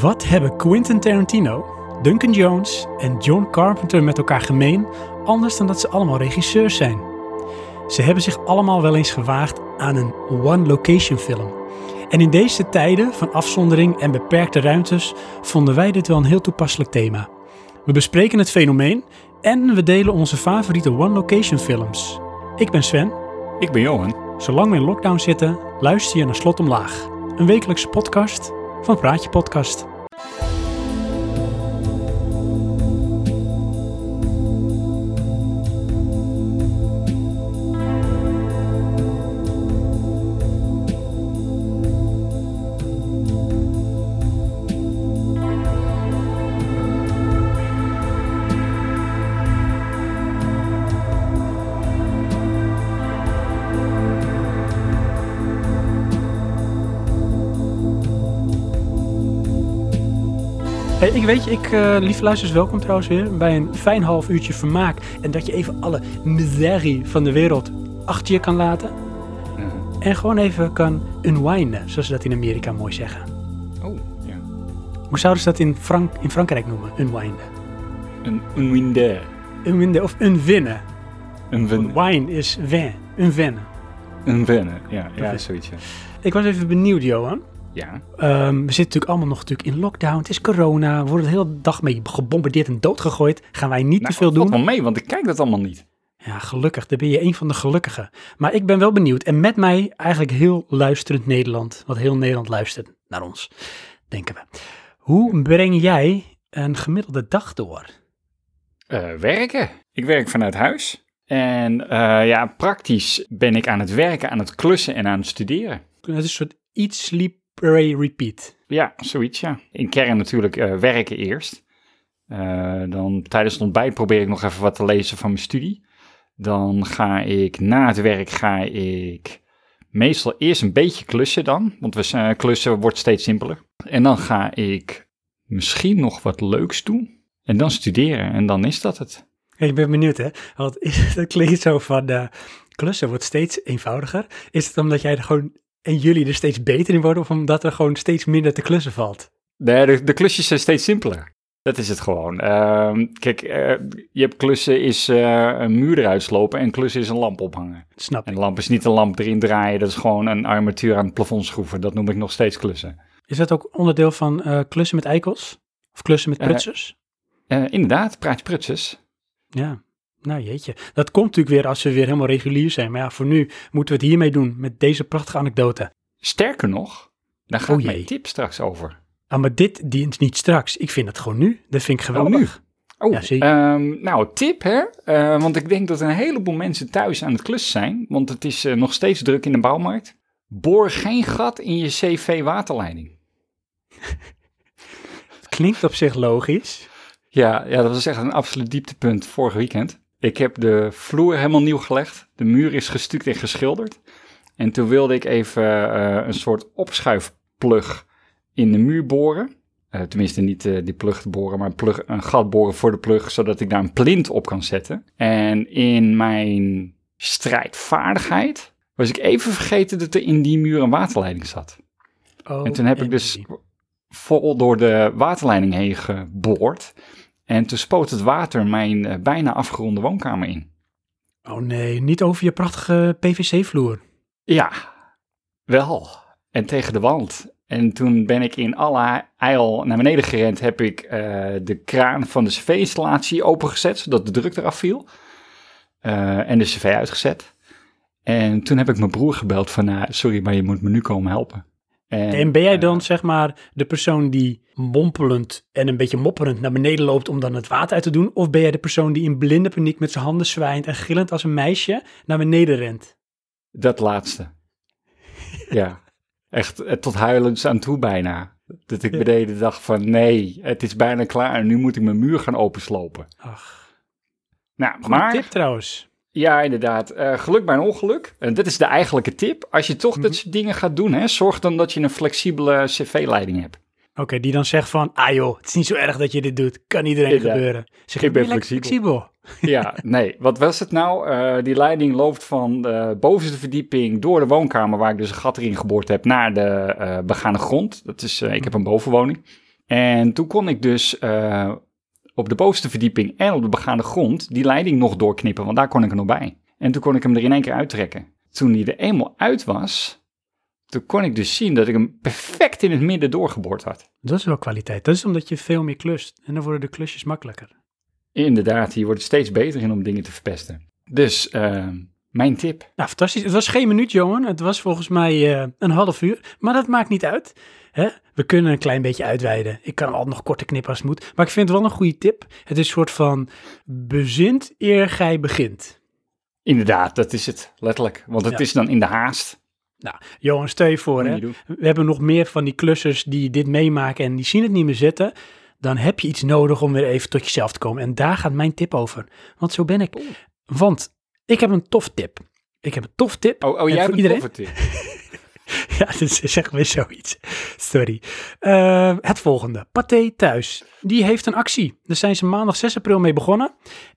Wat hebben Quentin Tarantino, Duncan Jones en John Carpenter met elkaar gemeen, anders dan dat ze allemaal regisseurs zijn? Ze hebben zich allemaal wel eens gewaagd aan een one-location film. En in deze tijden van afzondering en beperkte ruimtes vonden wij dit wel een heel toepasselijk thema. We bespreken het fenomeen en we delen onze favoriete one-location films. Ik ben Sven. Ik ben Johan. Zolang we in lockdown zitten, luister je naar Slot Omlaag. Een wekelijkse podcast van Praatje Podcast. Hey, ik weet je, ik, eh lieve luisteraars, welkom trouwens weer bij een fijn half uurtje vermaak. En dat je even alle miserie van de wereld achter je kan laten. En gewoon even kan unwinden, zoals ze dat in Amerika mooi zeggen. Oh, ja. Hoe zouden ze dat in, Frank in Frankrijk noemen? Unwinden. Een unwinder. Unwinden of unwinnen. Een wen. Wine is vin. Unwinnen. Een wennen. Ja, ja, zoiets. Ja. Ik was even benieuwd, Johan. Ja. Ehm, we zitten natuurlijk allemaal nog natuurlijk in lockdown. Het is corona. We worden de hele dag mee gebombardeerd en doodgegooid. Gaan wij niet Nou, te veel valt doen. wel mee, want ik kijk dat allemaal niet. Ja, gelukkig. Dan ben je een van de gelukkigen. Maar ik ben wel benieuwd. En met mij eigenlijk heel luisterend Nederland. Want heel Nederland luistert naar ons, denken we. Hoe breng jij een gemiddelde dag door? Eh, werken. Ik werk vanuit huis. En eh, ja, praktisch ben ik aan het werken, aan het klussen en aan het studeren. Het is een soort eat, sleep, pray, repeat. Ja, zoiets, ja. In kern natuurlijk eh, werken eerst. Eh, dan tijdens het ontbijt probeer ik nog even wat te lezen van mijn studie. Dan ga ik na het werk ga ik meestal eerst een beetje klussen dan. Want we zijn, klussen wordt steeds simpeler. En dan ga ik misschien nog wat leuks doen. En dan studeren. En dan is dat het. Ik ben benieuwd, hè? Want dat klinkt zo van eh, klussen wordt steeds eenvoudiger. Is het omdat jij er gewoon en jullie er steeds beter in worden, of omdat er gewoon steeds minder te klussen valt? Nee, de, de klusjes zijn steeds simpeler. Dat is het gewoon. Ehm, kijk, eh, je hebt klussen is eh, een muur eruit slopen en klussen is een lamp ophangen. Snap En ik. de lamp is niet een lamp erin draaien, dat is gewoon een armatuur aan het plafond schroeven. Dat noem ik nog steeds klussen. Is dat ook onderdeel van eh, klussen met eikels? Of klussen met prutsers? Inderdaad, praatje prutses. Ja. Nou jeetje. Dat komt natuurlijk weer als we weer helemaal regulier zijn. Maar ja, voor nu moeten we het hiermee doen met deze prachtige anekdote. Sterker nog, daar gaat Oh jee. mijn tip straks over. Ah, maar dit dient niet straks. Ik vind het gewoon nu. Dat vind ik geweldig. Oh, Ja, zie. ehm, nou, tip hè. Eh, want ik denk dat een heleboel mensen thuis aan het klussen zijn. Want het is eh, nog steeds druk in de bouwmarkt. Boor geen gat in je CV-waterleiding. Klinkt op zich logisch. Ja, ja, dat was echt een absoluut dieptepunt vorig weekend. Ik heb de vloer helemaal nieuw gelegd. De muur is gestuukt en geschilderd. En toen wilde ik even eh, een soort opschuifplug in de muur boren. Eh, tenminste, niet eh, die plug te boren, maar een, plug, een gat boren voor de plug, zodat ik daar een plint op kan zetten. En in mijn strijdvaardigheid was ik even vergeten dat er in die muur een waterleiding zat. Oh, En toen heb ik dus vol door de waterleiding heen geboord. En toen spoot het water mijn eh, bijna afgeronde woonkamer in. Oh nee, niet over je prachtige PVC-vloer. Ja, wel. En tegen de wand. En toen ben ik in alle eil naar beneden gerend. Heb ik eh, de kraan van de cv-installatie opengezet, zodat de druk eraf viel. Eh, en de cv uitgezet. En toen heb ik mijn broer gebeld van, nou, sorry, maar je moet me nu komen helpen. En ben jij eh, dan zeg maar de persoon die mompelend en een beetje mopperend naar beneden loopt om dan het water uit te doen? Of ben jij de persoon die in blinde paniek met zijn handen zwijnt en gillend als een meisje naar beneden rent? Dat laatste. ja, echt eh, tot huilens aan toe bijna. Dat ik Ja. beneden dacht van nee, het is bijna klaar en nu moet ik mijn muur gaan openslopen. Ach, Nou, maar tip trouwens. Ja, inderdaad, eh, geluk bij een ongeluk. En dit is de eigenlijke tip. Als je toch Mhm. dat soort dingen gaat doen, hè, zorg dan dat je een flexibele cv-leiding hebt. Oké, die dan zegt van, ah joh, het is niet zo erg dat je dit doet. Kan iedereen Ja. gebeuren. Zeg, Ik ben flexibel. Ja, nee. Wat was het nou? Eh, die leiding loopt van de bovenste verdieping door de woonkamer, waar ik dus een gat erin geboord heb, naar de eh begane grond. Dat is, eh, ik heb een bovenwoning. En toen kon ik dus eh, op de bovenste verdieping en op de begaande grond die leiding nog doorknippen, want daar kon ik er nog bij. En toen kon ik hem er in één keer uittrekken. Toen hij er eenmaal uit was, toen kon ik dus zien dat ik hem perfect in het midden doorgeboord had. Dat is wel kwaliteit. Dat is omdat je veel meer klust. En dan worden de klusjes makkelijker. Inderdaad, hier wordt het steeds beter in om dingen te verpesten. Dus uh, mijn tip. Nou, fantastisch. Het was geen minuut, Johan. Het was volgens mij uh, een half uur. Maar dat maakt niet uit. Hè? We kunnen een klein beetje uitweiden. Ik kan altijd nog korte knippen als het moet. Maar ik vind het wel een goede tip. Het is een soort van bezint eer gij begint. Inderdaad, dat is het, letterlijk. Want het ja. is dan in de haast. Nou, Johan, stel je voor, hè? we hebben nog meer van die klussers die dit meemaken en die zien het niet meer zitten. Dan heb je iets nodig om weer even tot jezelf te komen. En daar gaat mijn tip over. Want zo ben ik. Want ik heb een tof tip. Ik heb een tof tip. Oh, oh jij hebt een iedereen... toffe tip. ja, dat is zeg weer zoiets. Sorry. Uh, het volgende. Pathé Thuis. Die heeft een actie. Daar zijn ze maandag 6 april mee begonnen.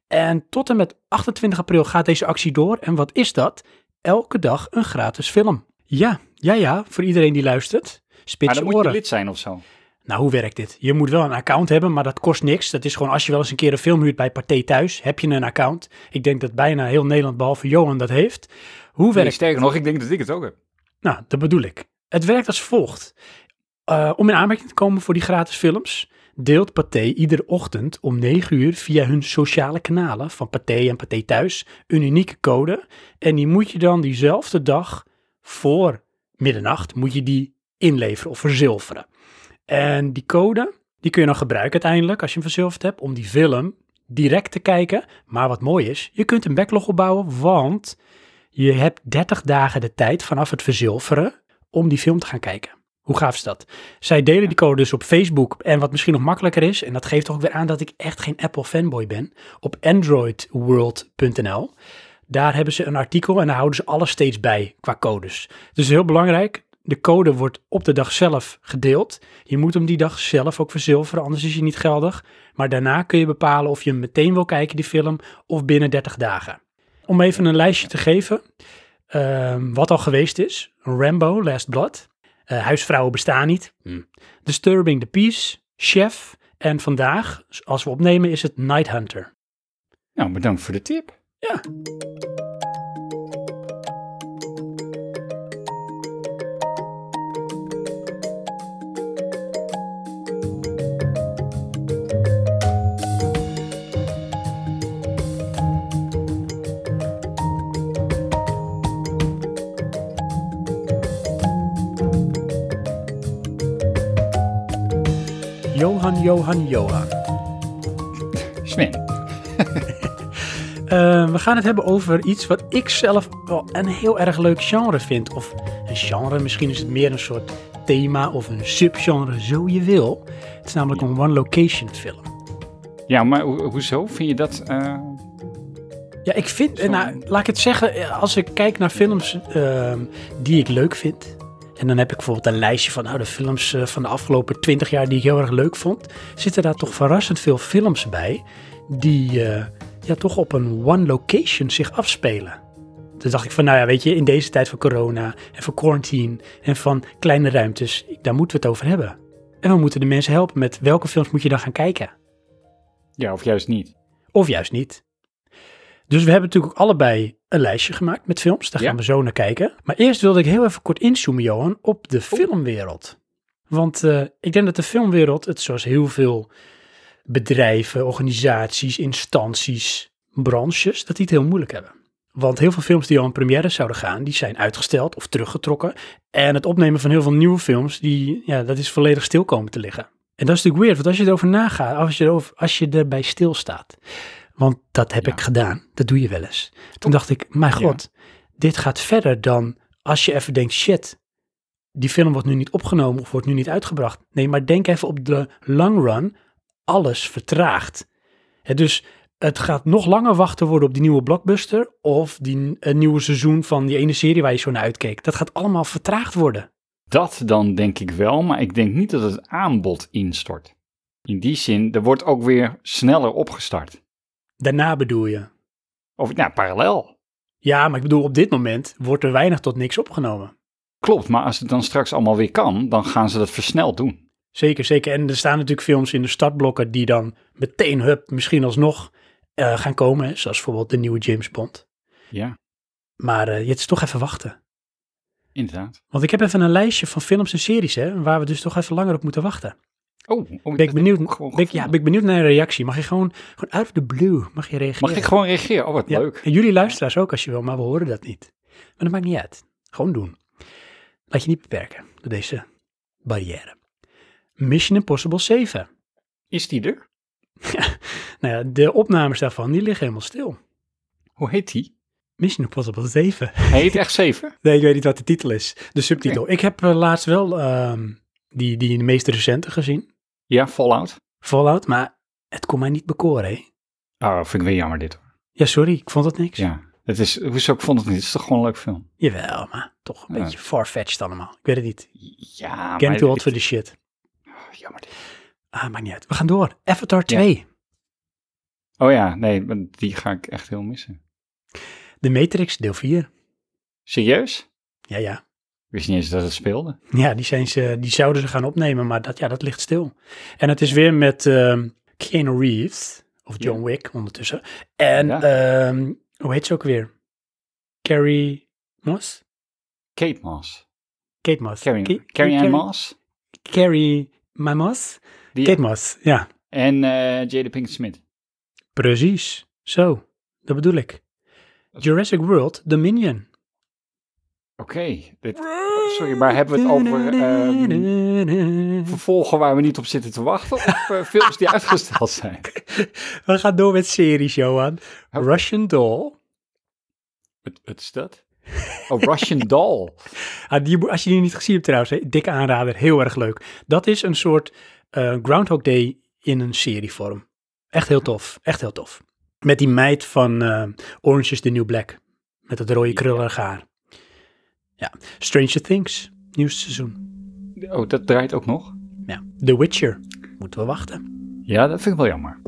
En tot en met 28 april gaat deze actie door. En wat is dat? Elke dag een gratis film. Ja, ja, ja, voor iedereen die luistert. Spits maar dan moet je lid zijn of zo. Nou, hoe werkt dit? Je moet wel een account hebben, maar dat kost niks. Dat is gewoon als je wel eens een keer een film huurt bij Pathé Thuis, heb je een account. Ik denk dat bijna heel Nederland, behalve Johan, dat heeft. Hoe nee, werkt Sterker nog, ik denk dat ik het ook heb. Nou, dat bedoel ik. Het werkt als volgt. Uh, om in aanmerking te komen voor die gratis films, deelt Pathé iedere ochtend om 9 uur via hun sociale kanalen van Pathé en Pathé Thuis een unieke code. En die moet je dan diezelfde dag voor middernacht, moet je die inleveren of verzilveren. En die code, die kun je dan gebruiken uiteindelijk als je hem verzilverd hebt, om die film direct te kijken. Maar wat mooi is, je kunt een backlog opbouwen, want je hebt 30 dagen de tijd vanaf het verzilveren om die film te gaan kijken. Hoe gaaf is dat? Zij delen die code dus op Facebook en wat misschien nog makkelijker is, en dat geeft toch ook weer aan dat ik echt geen Apple fanboy ben, op androidworld.nl. Daar hebben ze een artikel en daar houden ze alles steeds bij qua codes. Dus heel belangrijk, de code wordt op de dag zelf gedeeld. Je moet hem die dag zelf ook verzilveren, anders is hij niet geldig. Maar daarna kun je bepalen of je hem meteen wil kijken, die film, of binnen 30 dagen. Om even een lijstje te geven, uh, wat al geweest is. Rambo, Last Blood. Uh, huisvrouwen bestaan niet. Hm. Disturbing the Peace, Chef. En vandaag, als we opnemen, is het Night Hunter. Nou, bedankt voor de tip. Ja. Johan, Johan, Johan. Sven. uh, we gaan het hebben over iets wat ik zelf wel een heel erg leuk genre vind. Of een genre, misschien is het meer een soort thema of een subgenre, zo je wil. Het is namelijk een one-location film. Ja, maar ho hoezo? Vind je dat... Uh... Ja, ik vind, nou, laat ik het zeggen, als ik kijk naar films uh, die ik leuk vind, en dan heb ik bijvoorbeeld een lijstje van nou, de films uh, van de afgelopen 20 jaar die ik heel erg leuk vond. Zitten daar toch verrassend veel films bij die uh, ja, toch op een one location zich afspelen. Toen dacht ik van, nou ja, weet je, in deze tijd van corona en van quarantine en van kleine ruimtes, daar moeten we het over hebben. En we moeten de mensen helpen met welke films moet je dan gaan kijken. Ja, of juist niet. Of juist niet. Dus we hebben natuurlijk ook allebei een lijstje gemaakt met films. Daar gaan we zo naar kijken. Maar eerst wilde ik heel even kort inzoomen, Johan, op de filmwereld. Want uh, ik denk dat de filmwereld, het zoals heel veel bedrijven, organisaties, instanties, branches, dat die het heel moeilijk hebben. Want heel veel films die al in première zouden gaan, die zijn uitgesteld of teruggetrokken. En het opnemen van heel veel nieuwe films, die, ja, dat is volledig stil komen te liggen. En dat is natuurlijk weird, want als je erover nagaat, als je, erover, als je erbij stilstaat, want dat heb ik gedaan. Dat doe je wel eens. Toen dacht ik, mijn god, dit gaat verder dan als je even denkt, shit, die film wordt nu niet opgenomen of wordt nu niet uitgebracht. Nee, maar denk even op de long run, alles vertraagt. dus het gaat nog langer wachten worden op die nieuwe blockbuster of die een nieuwe seizoen van die ene serie waar je zo naar uitkeek. Dat gaat allemaal vertraagd worden. Dat dan denk ik wel, maar ik denk niet dat het aanbod instort. In die zin, er wordt ook weer sneller opgestart. Daarna bedoel je? Of nou, parallel. Ja, maar ik bedoel, op dit moment wordt er weinig tot niks opgenomen. Klopt, maar als het dan straks allemaal weer kan, dan gaan ze dat versneld doen. Zeker, zeker. En er staan natuurlijk films in de startblokken die dan meteen, hup, misschien alsnog eh, gaan komen. hè, Zoals bijvoorbeeld de nieuwe James Bond. Ja, Maar eh, het is toch even wachten. inderdaad. Want ik heb even een lijstje van films en series, hè, waar we dus toch even langer op moeten wachten. Oh, oh, Ben ik benieuwd, ben ik, ja, ben ik benieuwd naar een reactie. Mag je gewoon, gewoon out of the blue, mag je reageren? Mag ik gewoon reageren? Oh, wat Ja, leuk. En jullie luisteraars ook als je wil, maar we horen dat niet. Maar dat maakt niet uit. Gewoon doen. Laat je niet beperken door deze barrière. Mission Impossible 7. Is die er? Nou ja, de opnames daarvan, die liggen helemaal stil. Hoe heet die? Mission Impossible 7. Hij heet echt 7? Nee, ik weet niet wat de titel is. De subtitel. Ik heb eh, laatst wel ehm, die, die meest recente gezien. Ja, Fallout. Fallout, maar het kon mij niet bekoren, hè? Oh, vind ik weer jammer dit. Ja, sorry, ik vond het niks. Ja, het is, hoezo ik vond het niet. Het is toch gewoon een leuk film? Jawel, maar toch een Ja. beetje far-fetched allemaal. Ik weet het niet. Ja, Ik ben maar too old for the shit. Jammer dit. Ah, maakt niet uit. We gaan door. Avatar 2. Oh ja, nee, die ga ik echt heel missen. De Matrix, deel 4. Serieus? Ja, ja. Wist niet eens dat het speelde. Ja, die, zijn ze, die zouden ze gaan opnemen, maar dat, ja, dat ligt stil. En het is weer met ehm Keanu Reeves, of John Ja. Wick ondertussen. En, Ja. ehm, hoe heet ze ook weer? Carrie Moss? Kate Moss. Kate Moss. Carrie, Carrie Ann Carrie- Moss. Carrie Moss? Die, Kate Moss, ja. En eh Jada Pinkett Smith. Precies. Zo, dat bedoel ik. Jurassic World Dominion. Oké. dit- Sorry, maar hebben we het over ehm, vervolgen waar we niet op zitten te wachten? Of eh, films die uitgesteld zijn? We gaan door met series, Johan. Oh. Russian Doll. Wat, wat is dat? Oh, Russian Doll. Ah, die, als je die niet gezien hebt trouwens, hè, dikke aanrader, heel erg leuk. Dat is een soort eh, Groundhog Day in een serievorm. Echt heel tof, echt heel tof. Met die meid van eh, Orange is the New Black. Met het rode Ja. krullig haar. Ja, Stranger Things, nieuwste seizoen. Oh, dat draait ook nog? Ja, The Witcher, moeten we wachten. Ja, dat vind ik wel jammer.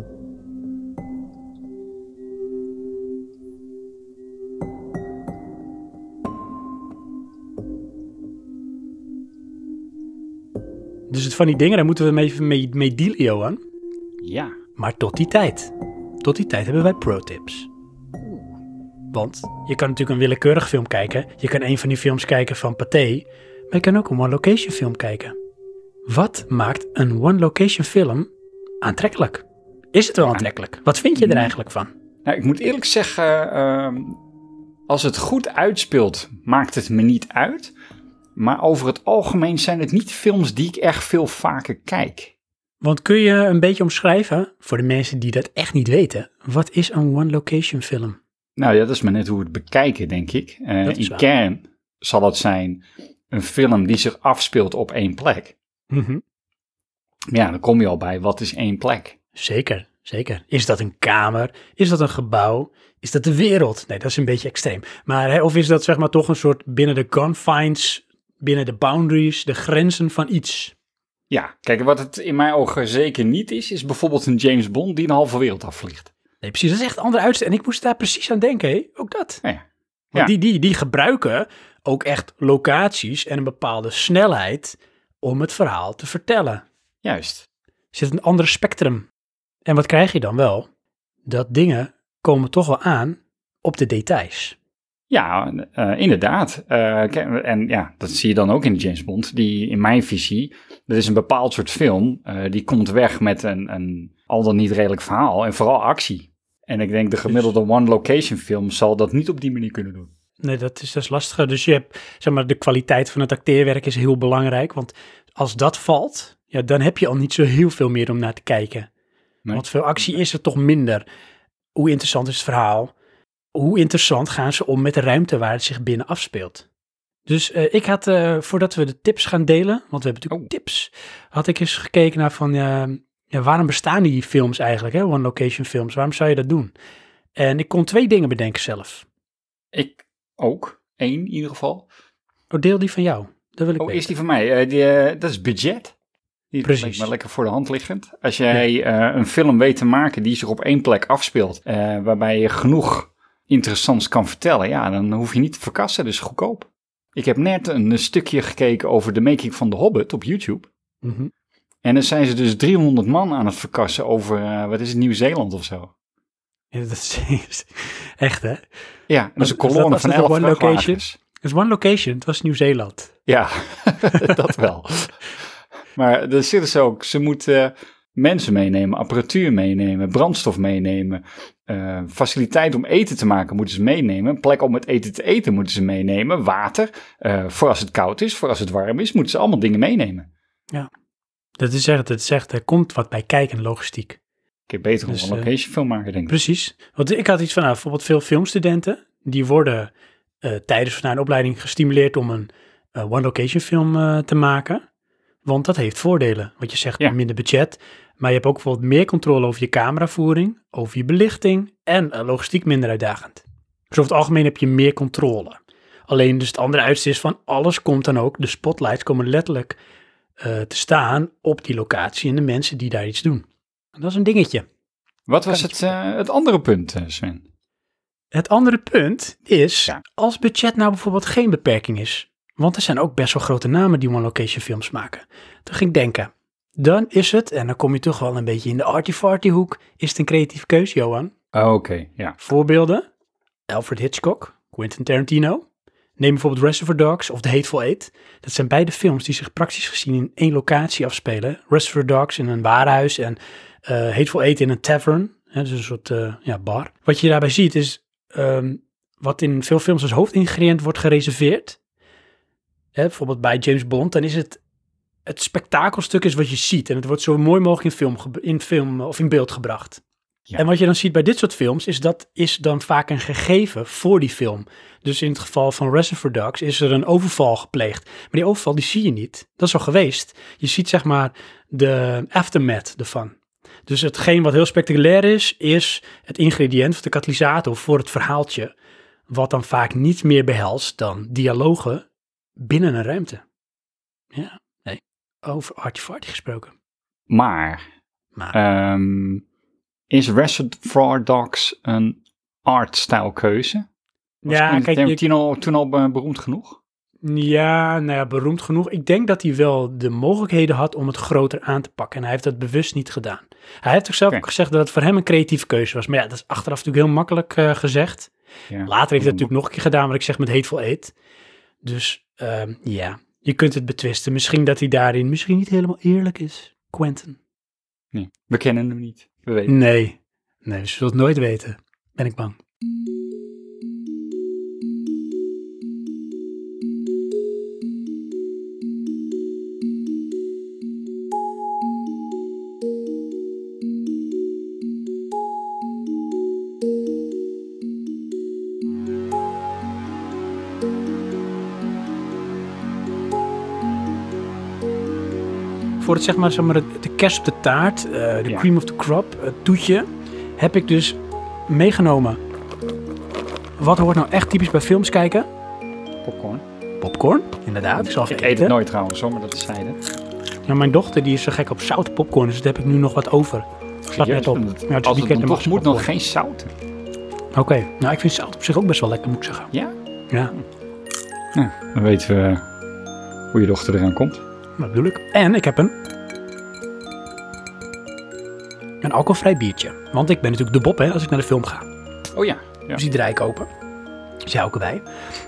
Dus het van die dingen, daar moeten we even mee, mee dealen, Johan. Ja. Maar tot die tijd, tot die tijd hebben wij pro-tips. Want je kan natuurlijk een willekeurig film kijken. Je kan een van die films kijken van Pathé. Maar je kan ook een one-location film kijken. Wat maakt een one-location film aantrekkelijk? Is het wel aantrekkelijk? Wat vind je er eigenlijk van? Nou, ik moet eerlijk zeggen, ehm, als het goed uitspeelt, maakt het me niet uit. Maar over het algemeen zijn het niet films die ik echt veel vaker kijk. Want kun je een beetje omschrijven, voor de mensen die dat echt niet weten, wat is een one-location film? Nou ja, dat is maar net hoe we het bekijken, denk ik. Is in waar. kern zal het zijn een film die zich afspeelt op één plek. Ja, dan kom je al bij, wat is één plek? Zeker, zeker. Is dat een kamer? Is dat een gebouw? Is dat de wereld? Nee, dat is een beetje extreem. Maar hè, of is dat zeg maar toch een soort binnen de confines, binnen de boundaries, de grenzen van iets? Ja, kijk, wat het in mijn ogen zeker niet is, is bijvoorbeeld een James Bond die een halve wereld afvliegt. Nee, precies. Dat is echt een andere uitzet. En ik moest daar precies aan denken, ook dat. Ja, Want die, die, die gebruiken ook echt locaties en een bepaalde snelheid om het verhaal te vertellen. juist. Er zit een ander spectrum. En wat krijg je dan wel? Dat dingen komen toch wel aan op de details. Ja, eh, inderdaad. Eh, en ja, dat zie je dan ook in de James Bond. Die in mijn visie, dat is een bepaald soort film. eh, die komt weg met een, een al dan niet redelijk verhaal en vooral actie. En ik denk de gemiddelde one-location film zal dat niet op die manier kunnen doen. Nee, dat is, dat is lastiger. Dus je hebt, zeg maar, de kwaliteit van het acteerwerk is heel belangrijk. Want als dat valt, ja, dan heb je al niet zo heel veel meer om naar te kijken. Nee. Want veel actie is er toch minder. Hoe interessant is het verhaal? Hoe interessant gaan ze om met de ruimte waar het zich binnen afspeelt? Dus eh, ik had, eh, voordat we de tips gaan delen, want we hebben natuurlijk Oh. tips, had ik eens gekeken naar van, eh, ja, waarom bestaan die films eigenlijk, hè? one location films? Waarom zou je dat doen? En ik kon twee dingen bedenken zelf. Ik ook. Eén in ieder geval. Oh, deel die van jou. Dat wil ik Oh, weten. is die van mij? Eh, die, eh, dat is budget. Die Precies. lijkt me lekker voor de hand liggend. Als jij eh, een film weet te maken die zich op één plek afspeelt, waarbij je genoeg interessants kan vertellen, ja, dan hoef je niet te verkassen, dus goedkoop. Ik heb net een stukje gekeken over de making van The Hobbit op YouTube. Mhm. En dan zijn ze dus 300 man aan het verkassen over, eh, wat is het, Nieuw-Zeeland of zo. Ja, dat is echt, hè? Ja, dat is een kolonne dat- van was dat 11 one location? Het is one location, het was Nieuw-Zeeland. Ja, dat wel. Maar er zitten ze ook, ze moeten mensen meenemen, apparatuur meenemen, brandstof meenemen, eh, faciliteit om eten te maken moeten ze meenemen, een plek om het eten te eten moeten ze meenemen, water, eh, voor als het koud is, voor als het warm is, moeten ze allemaal dingen meenemen. Dat is echt, dat echt, er komt wat bij kijken, logistiek. Ik heb beter Dus, een eh, location film maken, denk ik. Precies. Want ik had iets van, nou, bijvoorbeeld veel filmstudenten, die worden eh, tijdens hun opleiding gestimuleerd om een eh, one-location film te maken. Want dat heeft voordelen. Wat je zegt, Ja. minder budget. Maar je hebt ook bijvoorbeeld meer controle over je cameravoering, over je belichting en logistiek minder uitdagend. Dus over het algemeen heb je meer controle. Alleen dus het andere uiterste is van alles komt dan ook, de spotlights komen letterlijk eh, te staan op die locatie en de mensen die daar iets doen. En dat is een dingetje. Wat was het, eh, het andere punt, eh, Sven? Het andere punt is, Ja. als budget nou bijvoorbeeld geen beperking is, want er zijn ook best wel grote namen die one-location films maken. Toen ging ik denken, dan is het, en dan kom je toch wel een beetje in de arty-farty hoek, is het een creatieve keuze, Johan. Oh, Oké, ja. Voorbeelden, Alfred Hitchcock, Quentin Tarantino. Neem bijvoorbeeld Reservoir Dogs of The Hateful Eight. Dat zijn beide films die zich praktisch gezien in één locatie afspelen. Reservoir Dogs in een warenhuis en eh Hateful Eight in een tavern. Hè, dus een soort eh, ja, bar. Wat je daarbij ziet is ehm, wat in veel films als hoofdingrediënt wordt gereserveerd. Hè, bijvoorbeeld bij James Bond, dan is het het spektakelstuk is wat je ziet. En het wordt zo mooi mogelijk in film, in film of in beeld gebracht. Ja. En wat je dan ziet bij dit soort films, is dat is dan vaak een gegeven voor die film. Dus in het geval van Reservoir Dogs is er een overval gepleegd. Maar die overval die zie je niet. Dat is al geweest. Je ziet zeg maar de aftermath ervan. Dus hetgeen wat heel spectaculair is, is het ingrediënt of de katalysator voor het verhaaltje. Wat dan vaak niet meer behelst dan dialogen binnen een ruimte. Ja, nee. Over arty-farty gesproken. Maar, Maar ehm, is Reservoir Dogs een artstijlkeuze? Was ja, kijk, je, toen al eh, beroemd genoeg? Ja, nou ja, beroemd genoeg. Ik denk dat hij wel de mogelijkheden had om het groter aan te pakken. En hij heeft dat bewust niet gedaan. Hij heeft zichzelf Oké. ook gezegd dat het voor hem een creatieve keuze was. Maar ja, dat is achteraf natuurlijk heel makkelijk eh, gezegd. Ja. Later heeft hij het natuurlijk nog een keer gedaan, wat ik zeg met Hateful Eight. Dus ehm, ja, je kunt het betwisten. Misschien dat hij daarin misschien niet helemaal eerlijk is, Quentin. Nee, we kennen hem niet. Nee, nee, we zullen het nooit weten. Ben ik bang. Voor het zeg maar, zeg maar de, de kerst op de taart, eh, de Ja. cream of the crop, het toetje, heb ik dus meegenomen. Wat hoort nou echt typisch bij films kijken? Popcorn. Popcorn, inderdaad. Ik zal Ik eet het nooit trouwens, hoor, maar dat is zijde. Ja, mijn dochter die is zo gek op zout popcorn, dus daar heb ik nu nog wat over. Slaat net op. Ja, het Als het toch moet, nog geen zout. Oké, nou ik vind zout op zich ook best wel lekker, moet ik zeggen. Ja? Ja, Dan weten we hoe je dochter eraan komt. Dat bedoel ik. En ik heb een... Een alcoholvrij biertje. Want ik ben natuurlijk de Bob, hè, als ik naar de film ga. Oh ja. ja. Dus die draai ik open. Dus jij ook erbij.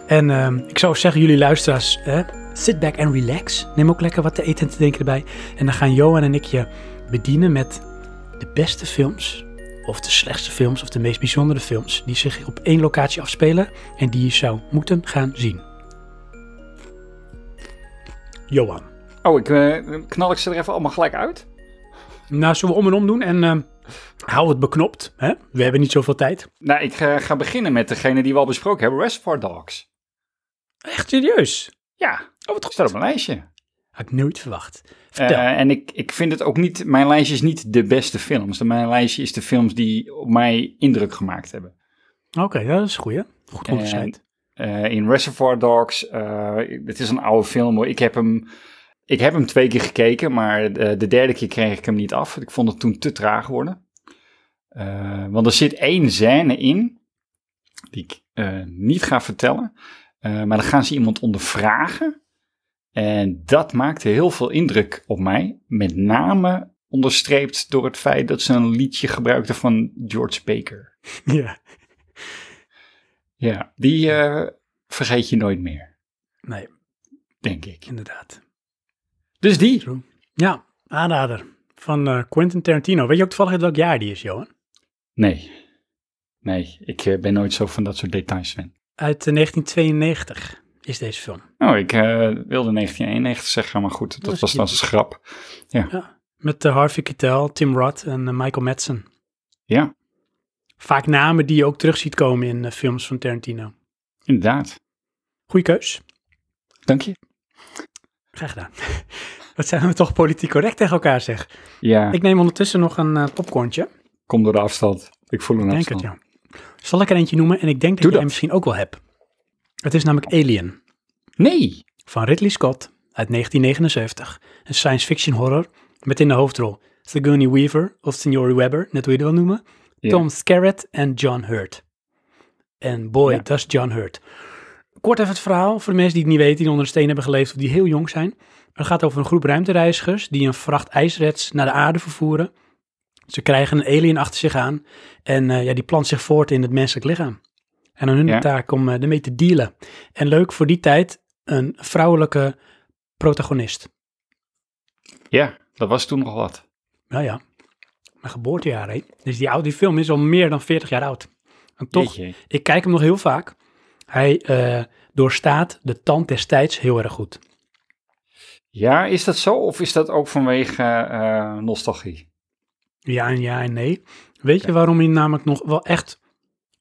En ehm, ik zou zeggen, jullie luisteraars, hè, sit back and relax. Neem ook lekker wat te eten en te drinken erbij. En dan gaan Johan en ik je bedienen met de beste films, of de slechtste films, of de meest bijzondere films, die zich op één locatie afspelen en die je zou moeten gaan zien. Johan. Oh, ik eh, knal ik ze er even allemaal gelijk uit? Nou, zullen we om en om doen en ehm, hou het beknopt. Hè? We hebben niet zoveel tijd. Nou, ik eh, ga beginnen met degene die we al besproken hebben. Reservoir Dogs. Echt serieus? Ja, Oh, wat staat op mijn lijstje. Had ik nooit verwacht. Vertel. Eh, en ik, ik vind het ook niet, mijn lijstje is niet de beste films. Mijn lijstje is de films die op mij indruk gemaakt hebben. Oké, dat is goed, hè? Goed onderscheid. In Reservoir Dogs, het is een oude film hoor. Ik heb hem, ik heb hem twee keer gekeken, maar de, de derde keer kreeg ik hem niet af. Ik vond het toen te traag worden. Eh, want er zit één scène in, die ik eh, niet ga vertellen. Eh, maar dan gaan ze iemand ondervragen. En dat maakte heel veel indruk op mij. Met name onderstreept door het feit dat ze een liedje gebruikten van George Baker. Ja. Ja, die eh, vergeet je nooit meer, Nee, denk ik. inderdaad. Dus die. True. Ja, aanrader van eh, Quentin Tarantino. Weet je ook toevallig uit welk jaar die is, Johan? Nee. Nee, ik eh, ben nooit zo van dat soort details fan. Uit eh, 1992 is deze film. Oh, ik eh, wilde 1991 zeggen, maar goed, dat was dan een schrap. Met uh, Harvey Keitel, Tim Roth en eh, Michael Madsen. Ja, Vaak namen die je ook terug ziet komen in eh, films van Tarantino. inderdaad. Goeie keus. Dank je. Graag gedaan. Wat zijn we toch politiek correct tegen elkaar, zeg. Ja, Ik neem ondertussen nog een uh, popcornje. kom door de afstand. Ik voel een Ik denk het, ja. Zal ik er eentje noemen? En ik denk dat je hem misschien ook wel hebt. Het is namelijk Alien. Nee. van Ridley Scott uit 1979. Een science fiction horror met in de hoofdrol Sigourney Weaver of Signori Webber, net hoe je het wil noemen. Tom Skerritt en John Hurt. En boy, Ja. dat is John Hurt. Kort even het verhaal voor de mensen die het niet weten, die onder een steen hebben geleefd of die heel jong zijn. Het gaat over een groep ruimtereizigers die een vracht ijsreds naar de aarde vervoeren. Ze krijgen een alien achter zich aan en eh, ja, die plant zich voort in het menselijk lichaam. En aan hun Ja. de taak om eh, ermee te dealen. En leuk voor die tijd, een vrouwelijke protagonist. Ja, dat was toen nog wat. Nou ja, mijn geboortejaar, hè. Dus die, oude, die film is al meer dan 40 jaar oud. En toch, Jeetje. ik kijk hem nog heel vaak. Hij eh, doorstaat de tand des tijds heel erg goed. Ja, is dat zo? Of is dat ook vanwege eh, nostalgie? Ja en ja en nee. Weet je waarom hij namelijk nog wel echt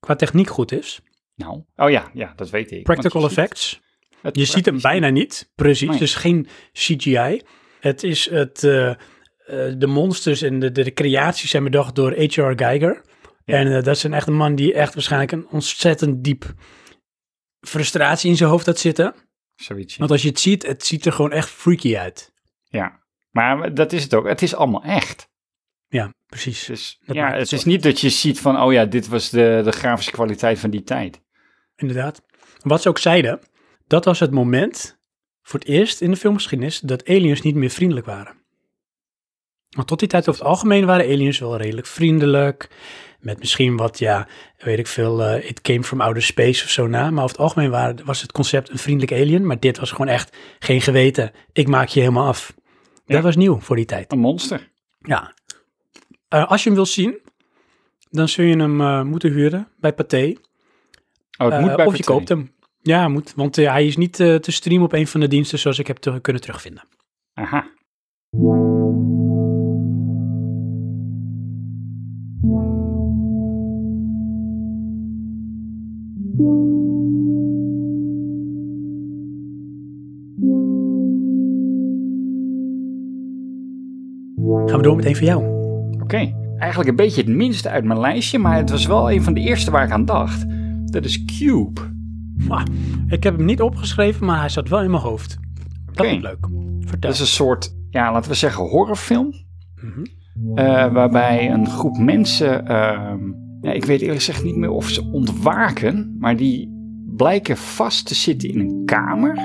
qua techniek goed is? Nou, oh ja, ja, dat weet ik. Practical effects. het Je ziet hem bijna niet, precies. Nee. Dus geen CGI. Het is het, eh, de monsters en de, de, creaties zijn bedacht door H.R. Geiger. Ja. En dat is een echt een man die echt waarschijnlijk een ontzettend diep frustratie in zijn hoofd had zitten. Zoiets. Want als je het ziet, het ziet er gewoon echt freaky uit. Ja, maar dat is het ook. Het is allemaal echt. Ja, precies. Dus ja, het het is niet dat je ziet van, oh ja, dit was de, de grafische kwaliteit van die tijd. Inderdaad. Wat ze ook zeiden, dat was het moment voor het eerst in de filmgeschiedenis dat aliens niet meer vriendelijk waren. Want tot die tijd over het algemeen waren aliens wel redelijk vriendelijk. Met misschien wat, ja, weet ik veel, eh, it came from outer space of zo na. Maar over het algemeen waren, was het concept een vriendelijk alien. Maar dit was gewoon echt geen geweten. Ik maak je helemaal af. Ja. Dat was nieuw voor die tijd. Een monster. Ja. Eh, als je hem wil zien, dan zul je hem eh, moeten huren bij Pathé. Oh, het moet bij of je koopt hem. Ja, moet, want hij is niet te streamen op een van de diensten zoals ik heb te, kunnen terugvinden. Aha. Gaan we door met een van jou. Oké. Eigenlijk een beetje het minste uit mijn lijstje, maar het was wel een van de eerste waar ik aan dacht. Dat is Cube. Ik heb hem niet opgeschreven, maar hij zat wel in mijn hoofd. Dat is leuk. Vertel. Dat is een soort, ja, laten we zeggen, horrorfilm. Mhm. eh, waarbij een groep mensen, ehm, ja, ik weet eerlijk gezegd niet meer of ze ontwaken, maar die blijken vast te zitten in een kamer.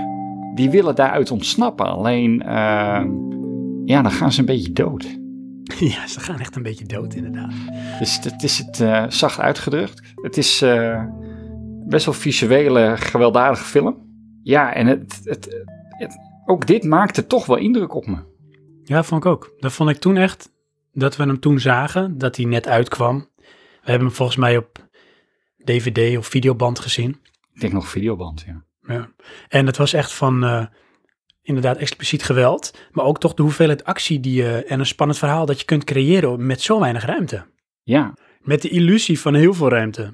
Die willen daaruit ontsnappen, alleen, ehm, ja, dan gaan ze een beetje dood. Ja, ze gaan echt een beetje dood inderdaad. Dus het is het eh, zacht uitgedrukt. Het is eh, best wel visuele, gewelddadige film. Ja, en het, het, het- ook dit maakte toch wel indruk op me. Ja, vond ik ook. Dat vond ik toen echt, dat we hem toen zagen, dat hij net uitkwam. We hebben hem volgens mij op DVD of videoband gezien. Ik denk nog videoband, ja. Ja. En het was echt van eh, inderdaad expliciet geweld, maar ook toch de hoeveelheid actie die je en een spannend verhaal dat je kunt creëren met zo weinig ruimte. Ja, Met de illusie van heel veel ruimte.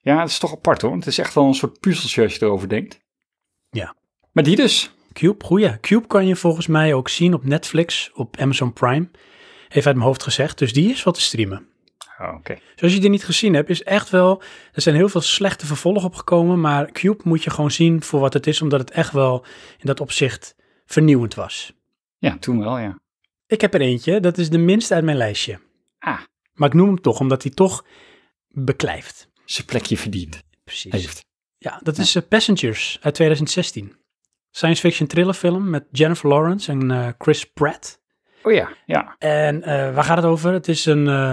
ja het is toch apart hoor. Het is echt wel een soort puzzeltje als je erover denkt. Ja. Maar die dus. Cube, goeie. Cube kan je volgens mij ook zien op Netflix, op Amazon Prime. Heeft uit mijn hoofd gezegd, dus die is wel te streamen. Oh, Oké. Dus als je die niet gezien hebt, is echt wel... Er zijn heel veel slechte vervolgen opgekomen, maar Cube moet je gewoon zien voor wat het is, omdat het echt wel in dat opzicht vernieuwend was. Ja, toen wel, ja. Ik heb er eentje, dat is de minste uit mijn lijstje. Ah, Maar ik noem hem toch, omdat hij toch beklijft. zijn plekje verdiend Precies. heeft. Ja, dat is eh, Passengers uit 2016. Science fiction thrillerfilm met Jennifer Lawrence en eh, Chris Pratt. Oh ja, ja. En eh, waar gaat het over? Het is een, eh,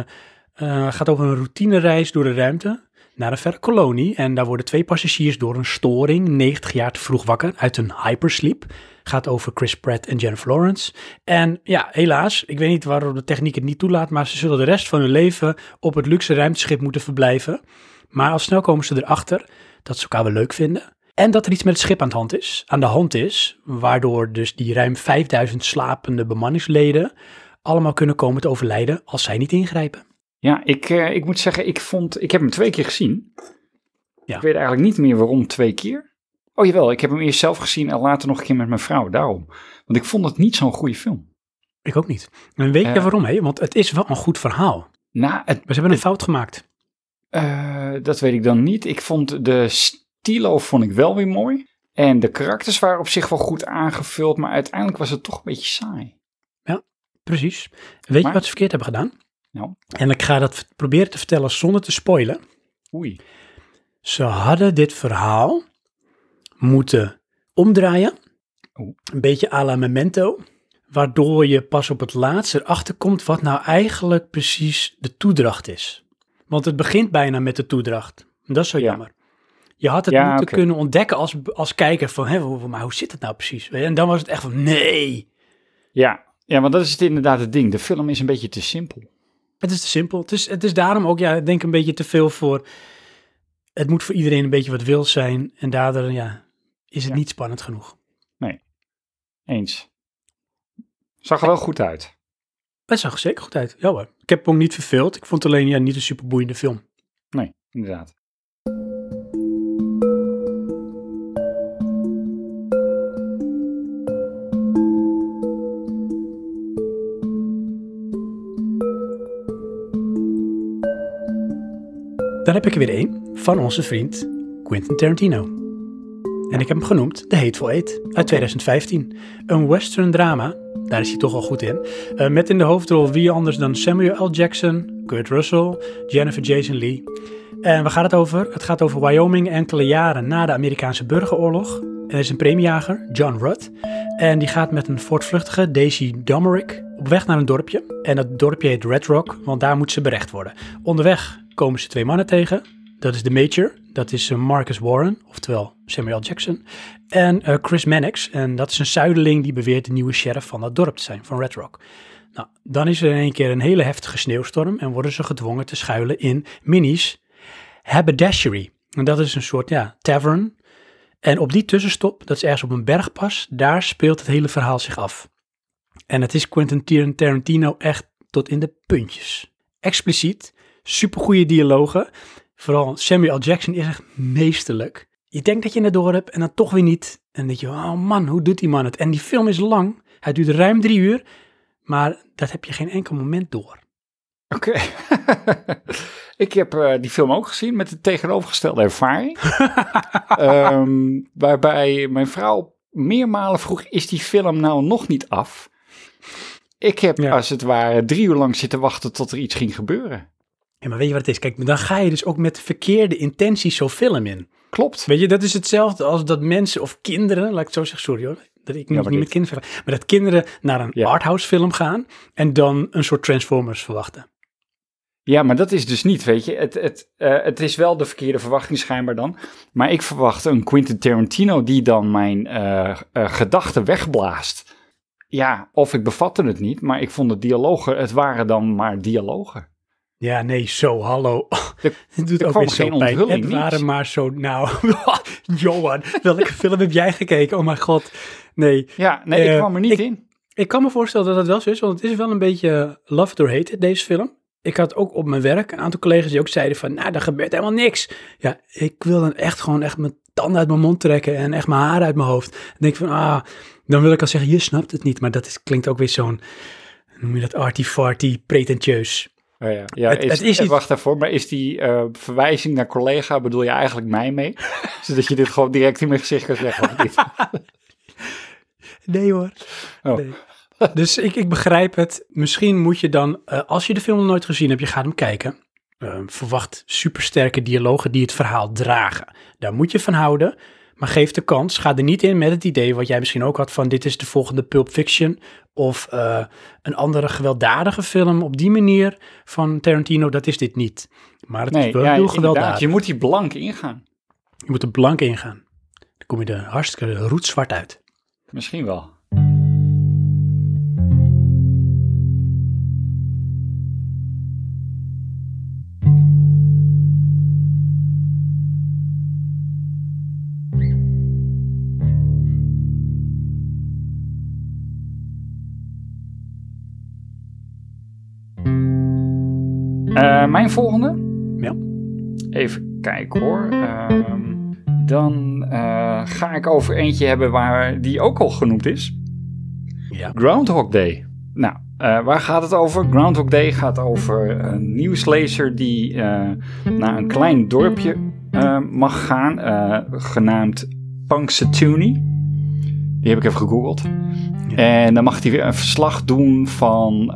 eh, gaat over een routinereis door de ruimte naar een verre kolonie. En daar worden twee passagiers door een storing 90 jaar te vroeg wakker uit een hypersleep. Gaat over Chris Pratt en Jennifer Lawrence. En ja, helaas, ik weet niet waarom de techniek het niet toelaat, maar ze zullen de rest van hun leven op het luxe ruimteschip moeten verblijven. Maar al snel komen ze erachter dat ze elkaar wel leuk vinden. En dat er iets met het schip aan de hand is. Aan de hand is, waardoor dus die ruim 5000 slapende bemanningsleden allemaal kunnen komen te overlijden als zij niet ingrijpen. Ja, ik, eh, ik moet zeggen, ik vond, ik heb hem twee keer gezien. Ja. Ik weet eigenlijk niet meer waarom twee keer. Oh jawel, ik heb hem eerst zelf gezien en later nog een keer met mijn vrouw, daarom. Want ik vond het niet zo'n goede film. Ik ook niet. En weet je Ja. waarom? Hè? Want het is wel een goed verhaal. Nou, het, Maar ze hebben een fout gemaakt. eh, dat weet ik dan niet. Ik vond de stilo vond ik wel weer mooi. En de karakters waren op zich wel goed aangevuld, maar uiteindelijk was het toch een beetje saai. Precies. Weet Maar- je wat ze verkeerd hebben gedaan? Nou, En ik ga dat proberen te vertellen zonder te spoilen. oei. Ze hadden dit verhaal moeten omdraaien. Oeh. Een beetje à la Memento. Waardoor je pas op het laatst erachter komt wat nou eigenlijk precies de toedracht is. Want het begint bijna met de toedracht. En dat is zo Ja. jammer. Je had het Ja, moeten kunnen ontdekken als, als kijker van, hè, maar hoe zit het nou precies? En dan was het echt van, nee, Ja, ja, want dat is het inderdaad het ding. De film is een beetje te simpel. het is te simpel. Het is, het is daarom ook, ja, ik denk een beetje te veel voor, het moet voor iedereen een beetje wat wil zijn. En daardoor, ja, is het Ja. niet spannend genoeg. Eens. Zag er wel goed uit. Het zag er zeker goed uit. Ja hoor. Ik heb hem ook niet verveeld. Ik vond het alleen ja, niet een super boeiende film. Nee, inderdaad. Dan heb ik er weer één van onze vriend Quentin Tarantino. En ik heb hem genoemd The Hateful Eight uit 2015. Een western drama, daar is hij toch al goed in. eh, met in de hoofdrol wie anders dan Samuel L. Jackson, Kurt Russell, Jennifer Jason Leigh. En waar gaat het over? Het gaat over Wyoming enkele jaren na de Amerikaanse burgeroorlog. Er is een premiejager, John Rudd. En die gaat met een voortvluchtige Daisy Domerick op weg naar een dorpje. En dat dorpje heet Red Rock, want daar moet ze berecht worden. Onderweg komen ze twee mannen tegen. Dat is de Major, dat is eh, Marcus Warren, oftewel Samuel. Jackson. En eh, Chris Mannix, en dat is een zuideling die beweert de nieuwe sheriff van dat dorp te zijn, van Red Rock. Nou, dan is er in één keer een hele heftige sneeuwstorm en worden ze gedwongen te schuilen in Minnie's Haberdashery. En dat is een soort, ja, tavern. En op die tussenstop, dat is ergens op een bergpas, daar speelt het hele verhaal zich af. En het is Quentin Tarantino echt tot in de puntjes. Expliciet, supergoeie dialogen. Vooral Samuel L. Jackson is echt meesterlijk. Je denkt dat je het door hebt en dan toch weer niet. En dan denk je, oh man, hoe doet die man het? En die film is lang. Hij duurt ruim drie uur. Maar dat heb je geen enkel moment door. Oké. ik heb eh, die film ook gezien met de tegenovergestelde ervaring. Ehm, waarbij mijn vrouw meermalen vroeg, is die film nou nog niet af? Ik heb Ja. als het ware drie uur lang zitten wachten tot er iets ging gebeuren. Ja, maar weet je wat het is? Kijk, dan ga je dus ook met verkeerde intenties zo'n film in. Klopt. Weet je, dat is hetzelfde als dat mensen of kinderen, laat ik het zo zeggen, sorry hoor, dat ik moet maar niet met kinderen maar dat kinderen naar een Ja. arthouse film gaan en dan een soort Transformers verwachten. Ja, maar dat is dus niet, weet je. Het, het, eh, het is wel de verkeerde verwachting schijnbaar dan. Maar ik verwacht een Quentin Tarantino die dan mijn eh, eh, gedachten wegblaast. Ja, of ik bevatte het niet, maar ik vond de dialogen, het waren dan maar dialogen. Ja, nee, zo, hallo. Het doet ook weer zo geen pijn. Het waren maar zo, nou, Johan, welke film heb jij gekeken? Oh mijn god, nee. Ja, nee, ik Eh, kwam er niet ik- in. Ik kan me voorstellen dat het wel zo is, want het is wel een beetje love it or hate deze film. Ik had ook op mijn werk een aantal collega's die ook zeiden van, nou, er gebeurt helemaal niks. Ja, ik wil dan echt gewoon echt mijn tanden uit mijn mond trekken en echt mijn haar uit mijn hoofd. Dan denk ik van, ah, dan wil ik al zeggen, je snapt het niet. Maar dat is, klinkt ook weer zo'n, noem je dat, arty-farty, pretentieus. Oh ja, ja Het- is, het is eh, iets- Wacht even, maar is die eh, verwijzing naar collega, bedoel je eigenlijk mij mee? Zodat je dit gewoon direct in mijn gezicht kan zeggen, of niet? Nee hoor. Oh. Nee. Dus ik, ik begrijp het. Misschien moet je dan, eh, als je de film nog nooit gezien hebt, je gaat hem kijken. verwacht supersterke dialogen die het verhaal dragen. Daar moet je van houden. Maar geef de kans. Ga er niet in met het idee wat jij misschien ook had van dit is de volgende Pulp Fiction. Of eh, een andere gewelddadige film op die manier van Tarantino. Dat is dit niet. Maar het Nee, is wel ja, heel gewelddadig. je moet die blank ingaan. Je moet er blank ingaan. Dan kom je er hartstikke roetzwart uit. Misschien wel. Mijn volgende? Ja. Even kijken hoor. Ehm, dan eh, ga ik over eentje hebben waar die ook al genoemd is. Ja. Groundhog Day. Nou, eh, waar gaat het over? Groundhog Day gaat over een nieuwslezer die eh, naar een klein dorpje eh, mag gaan, eh, genaamd Punxsutawney. Die heb ik even gegoogeld. Ja. En dan mag hij weer een verslag doen van,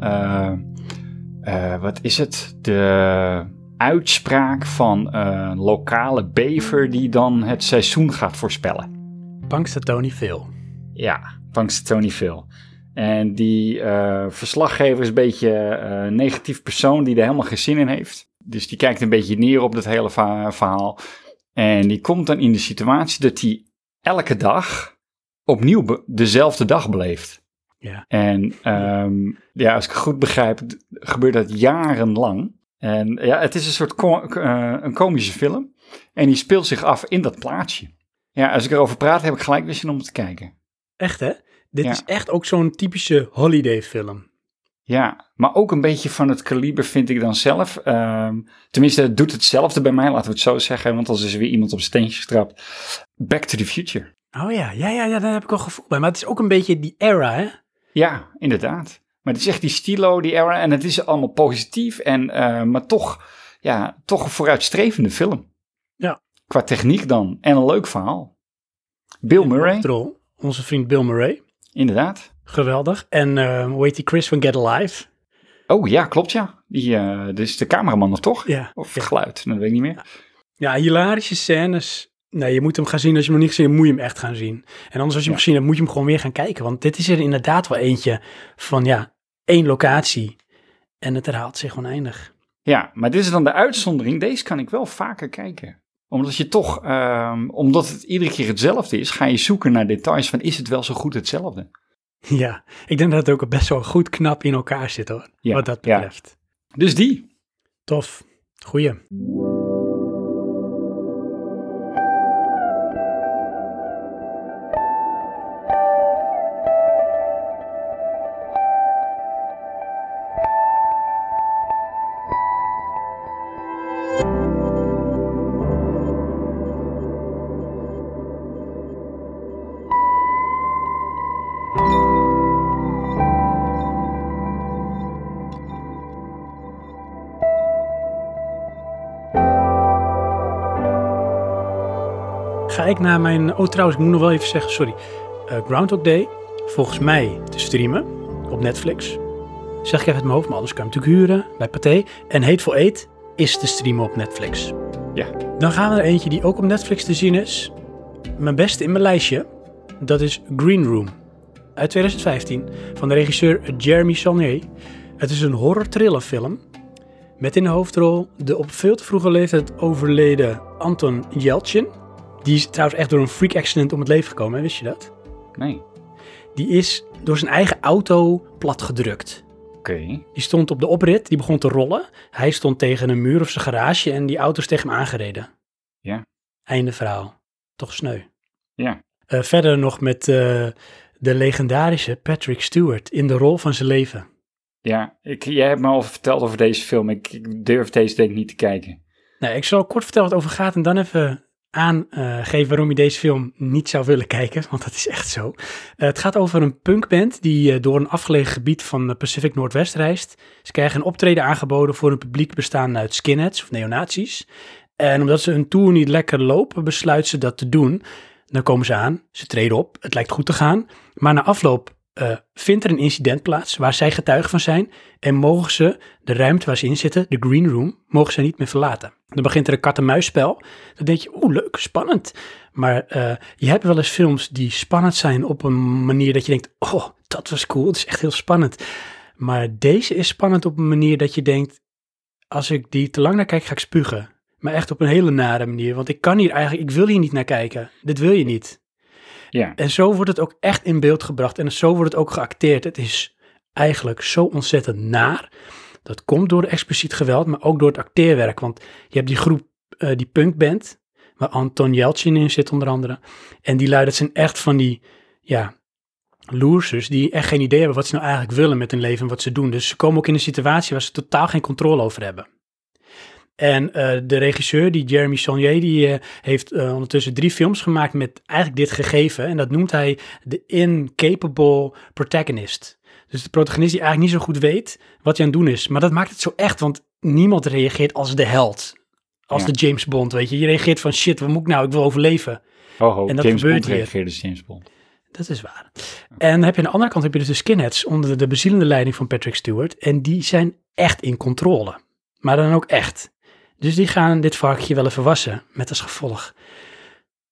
eh, wat is het? De uitspraak van een lokale bever die dan het seizoen gaat voorspellen. Punxsutawney Phil. Ja, Punxsutawney Phil. En die eh, verslaggever is een beetje eh, een negatief persoon die er helemaal geen zin in heeft. Dus die kijkt een beetje neer op dat hele verhaal. En die komt dan in de situatie dat hij elke dag opnieuw dezelfde dag beleeft. Ja. En ehm, ja, als ik het goed begrijp, gebeurt dat jarenlang. En ja, het is een soort ko- eh, een komische film. En die speelt zich af in dat plaatsje. Ja, als ik erover praat, heb ik gelijk weer zin om te kijken. Echt hè? Dit Ja. is echt ook zo'n typische holiday film. Ja, maar ook een beetje van het kaliber vind ik dan zelf. Ehm, tenminste, het doet hetzelfde bij mij, laten we het zo zeggen. Want als is er weer iemand op steentje getrapt. Back to the Future. Oh ja, ja, ja, ja, daar heb ik al gevoel bij. Maar het is ook een beetje die era hè? Ja, inderdaad. Maar het is echt die stilo, die era. En het is allemaal positief. En, eh, maar toch, ja, toch een vooruitstrevende film. Ja. Qua techniek dan. En een leuk verhaal. Bill Murray, onze vriend Bill Murray. inderdaad. Geweldig. En eh hoe heet die Chris van Get Alive? Oh ja, klopt ja. Die, eh dus de cameraman nog toch? Ja. Of ja. geluid, dat weet ik niet meer. Ja, hilarische scènes. Nee, je moet hem gaan zien. Als je hem nog niet gezien hebt, moet je hem echt gaan zien. En anders als je hem Ja. gezien hebt, moet je hem gewoon weer gaan kijken. Want dit is er inderdaad wel eentje van, ja, één locatie. En het herhaalt zich oneindig. Ja, maar dit is dan de uitzondering. Deze kan ik wel vaker kijken. Omdat je toch, ehm, omdat het iedere keer hetzelfde is, ga je zoeken naar details van is het wel zo goed hetzelfde? Ja, ik denk dat het ook best wel goed knap in elkaar zit hoor. Ja, wat dat ja. betreft. Dus die. Tof. Goeie. Ik naar mijn... Oh, trouwens, ik moet nog wel even zeggen, sorry. Eh, Groundhog Day, volgens mij te streamen op Netflix. Zeg ik even uit mijn hoofd, maar anders kan je hem natuurlijk huren bij Pathé. En Hateful Eight is te streamen op Netflix. Ja. Dan gaan we er eentje die ook op Netflix te zien is. Mijn beste in mijn lijstje. Dat is Green Room. Uit 2015. Van de regisseur Jeremy Saulnier. Het is een horror thriller film. Met in de hoofdrol de op veel te vroege leeftijd overleden Anton Yelchin. Die is trouwens echt door een freak accident om het leven gekomen, hè? wist je dat? Nee. Die is door zijn eigen auto platgedrukt. Oké. Die stond op de oprit, die begon te rollen. Hij stond tegen een muur of zijn garage en die auto is tegen hem aangereden. Ja. Einde verhaal. Toch sneu. Ja. Eh, verder nog met eh, de legendarische Patrick Stewart in de rol van zijn leven. Ja, ik, jij hebt me al verteld over deze film. Ik, ik durf deze denk ik niet te kijken. Nou, ik zal kort vertellen wat het over gaat en dan even aangeven waarom je deze film niet zou willen kijken, want dat is echt zo. Eh, het gaat over een punkband die eh, door een afgelegen gebied van de Pacific Northwest reist. Ze krijgen een optreden aangeboden voor een publiek bestaande uit skinheads of neonazies. En omdat ze hun tour niet lekker lopen, besluiten ze dat te doen. Dan komen ze aan, ze treden op, het lijkt goed te gaan. Maar na afloop eh, vindt er een incident plaats waar zij getuigen van zijn en mogen ze de ruimte waar ze in zitten, de green room, mogen ze niet meer verlaten. Dan begint er een kat-en-muisspel. Dan denk je, oeh, leuk, spannend. Maar eh, je hebt wel eens films die spannend zijn op een manier dat je denkt, oh, dat was cool, het is echt heel spannend. Maar deze is spannend op een manier dat je denkt, als ik die te lang naar kijk, ga ik spugen. Maar echt op een hele nare manier, want ik kan hier eigenlijk, ik wil hier niet naar kijken. Dit wil je niet. Ja. En zo wordt het ook echt in beeld gebracht en zo wordt het ook geacteerd. Het is eigenlijk zo ontzettend naar. Dat komt door expliciet geweld, maar ook door het acteerwerk. Want je hebt die groep, uh, die punkband, waar Anton Yelchin in zit onder andere. En die lui, dat zijn echt van die, ja, loersers die echt geen idee hebben wat ze nou eigenlijk willen met hun leven en wat ze doen. Dus ze komen ook in een situatie waar ze totaal geen controle over hebben. En uh, de regisseur, die Jeremy Saulnier, die uh, heeft uh, ondertussen drie films gemaakt met eigenlijk dit gegeven. En dat noemt hij de incapable protagonist. Dus de protagonist die eigenlijk niet zo goed weet wat hij aan het doen is. Maar dat maakt het zo echt, want niemand reageert als de held. Als ja. de James Bond, weet je. Je reageert van shit, wat moet ik nou? Ik wil overleven. Oh, ho, en dat James gebeurt Bond reageerde als James Bond. Dat is waar. En dan heb je aan de andere kant heb je dus de skinheads onder de bezielende leiding van Patrick Stewart. En die zijn echt in controle. Maar dan ook echt. Dus die gaan dit varkentje wel even wassen. Met als gevolg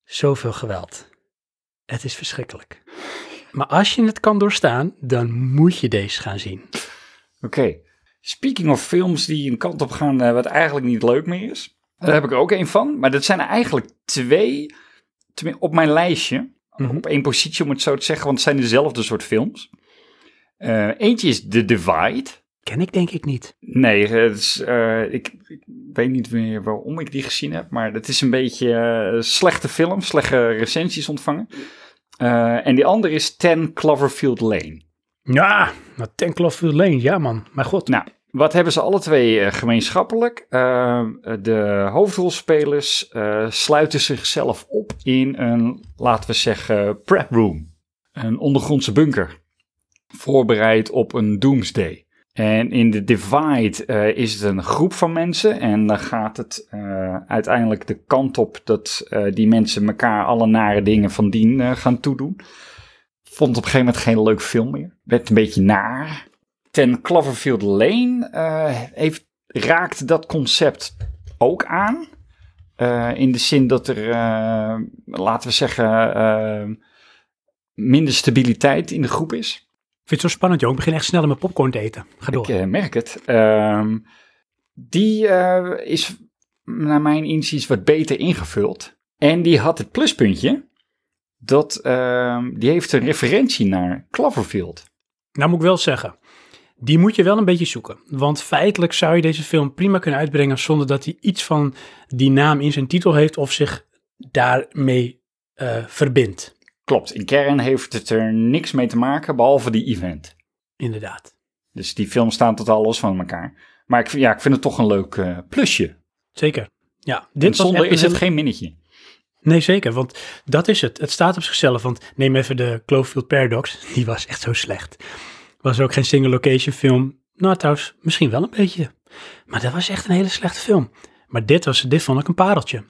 zoveel geweld. Het is verschrikkelijk. Maar als je het kan doorstaan, dan moet je deze gaan zien. Oké. Okay. Speaking of films die een kant op gaan uh, wat eigenlijk niet leuk meer is. Daar heb ik er ook een van. Maar dat zijn er eigenlijk twee op mijn lijstje. Mm -hmm. Op één positie om het zo te zeggen, want het zijn dezelfde soort films. Uh, eentje is The Divide. Ken ik denk ik niet. Nee, het is, uh, ik, ik, weet niet meer waarom ik die gezien heb, maar het is een beetje uh, slechte film, slechte recensies ontvangen. Uh, en die andere is Ten Cloverfield Lane. Ja, nou, Ten Cloverfield Lane, ja man, mijn god. Nou, wat hebben ze alle twee gemeenschappelijk? de hoofdrolspelers sluiten zichzelf op in een, laten we zeggen, prep room. Een ondergrondse bunker. Voorbereid op een doomsday. En in de Divide uh, is het een groep van mensen en dan gaat het uh, uiteindelijk de kant op dat uh, die mensen elkaar alle nare dingen van dien gaan toedoen. Vond op een gegeven moment geen leuk film meer. Werd een beetje naar. Ten Cloverfield Lane heeft, raakt dat concept ook aan. in de zin dat er, laten we zeggen, minder stabiliteit in de groep is. Het zo spannend, joh. Ik begin echt snel met popcorn te eten. Ga door. Ik uh, merk het. Uh, die uh, is naar mijn inziens wat beter ingevuld. En die had het pluspuntje dat uh, die heeft een referentie naar Cloverfield. Nou moet ik wel zeggen, die moet je wel een beetje zoeken. Want feitelijk zou je deze film prima kunnen uitbrengen zonder dat hij iets van die naam in zijn titel heeft of zich daarmee uh, verbindt. Klopt, in kern heeft het er niks mee te maken, behalve die event. Inderdaad. Dus die films staan totaal los van elkaar. Maar ik, ja, ik vind het toch een leuk uh, plusje. Zeker. Ja, dit zonder is het geen minnetje. Nee, zeker, want dat is het. Het staat op zichzelf, want neem even de Cloverfield Paradox. Die was echt zo slecht. Was ook geen single location film. Nou, trouwens, misschien wel een beetje. Maar dat was echt een hele slechte film. Maar dit, was, dit vond ik een pareltje.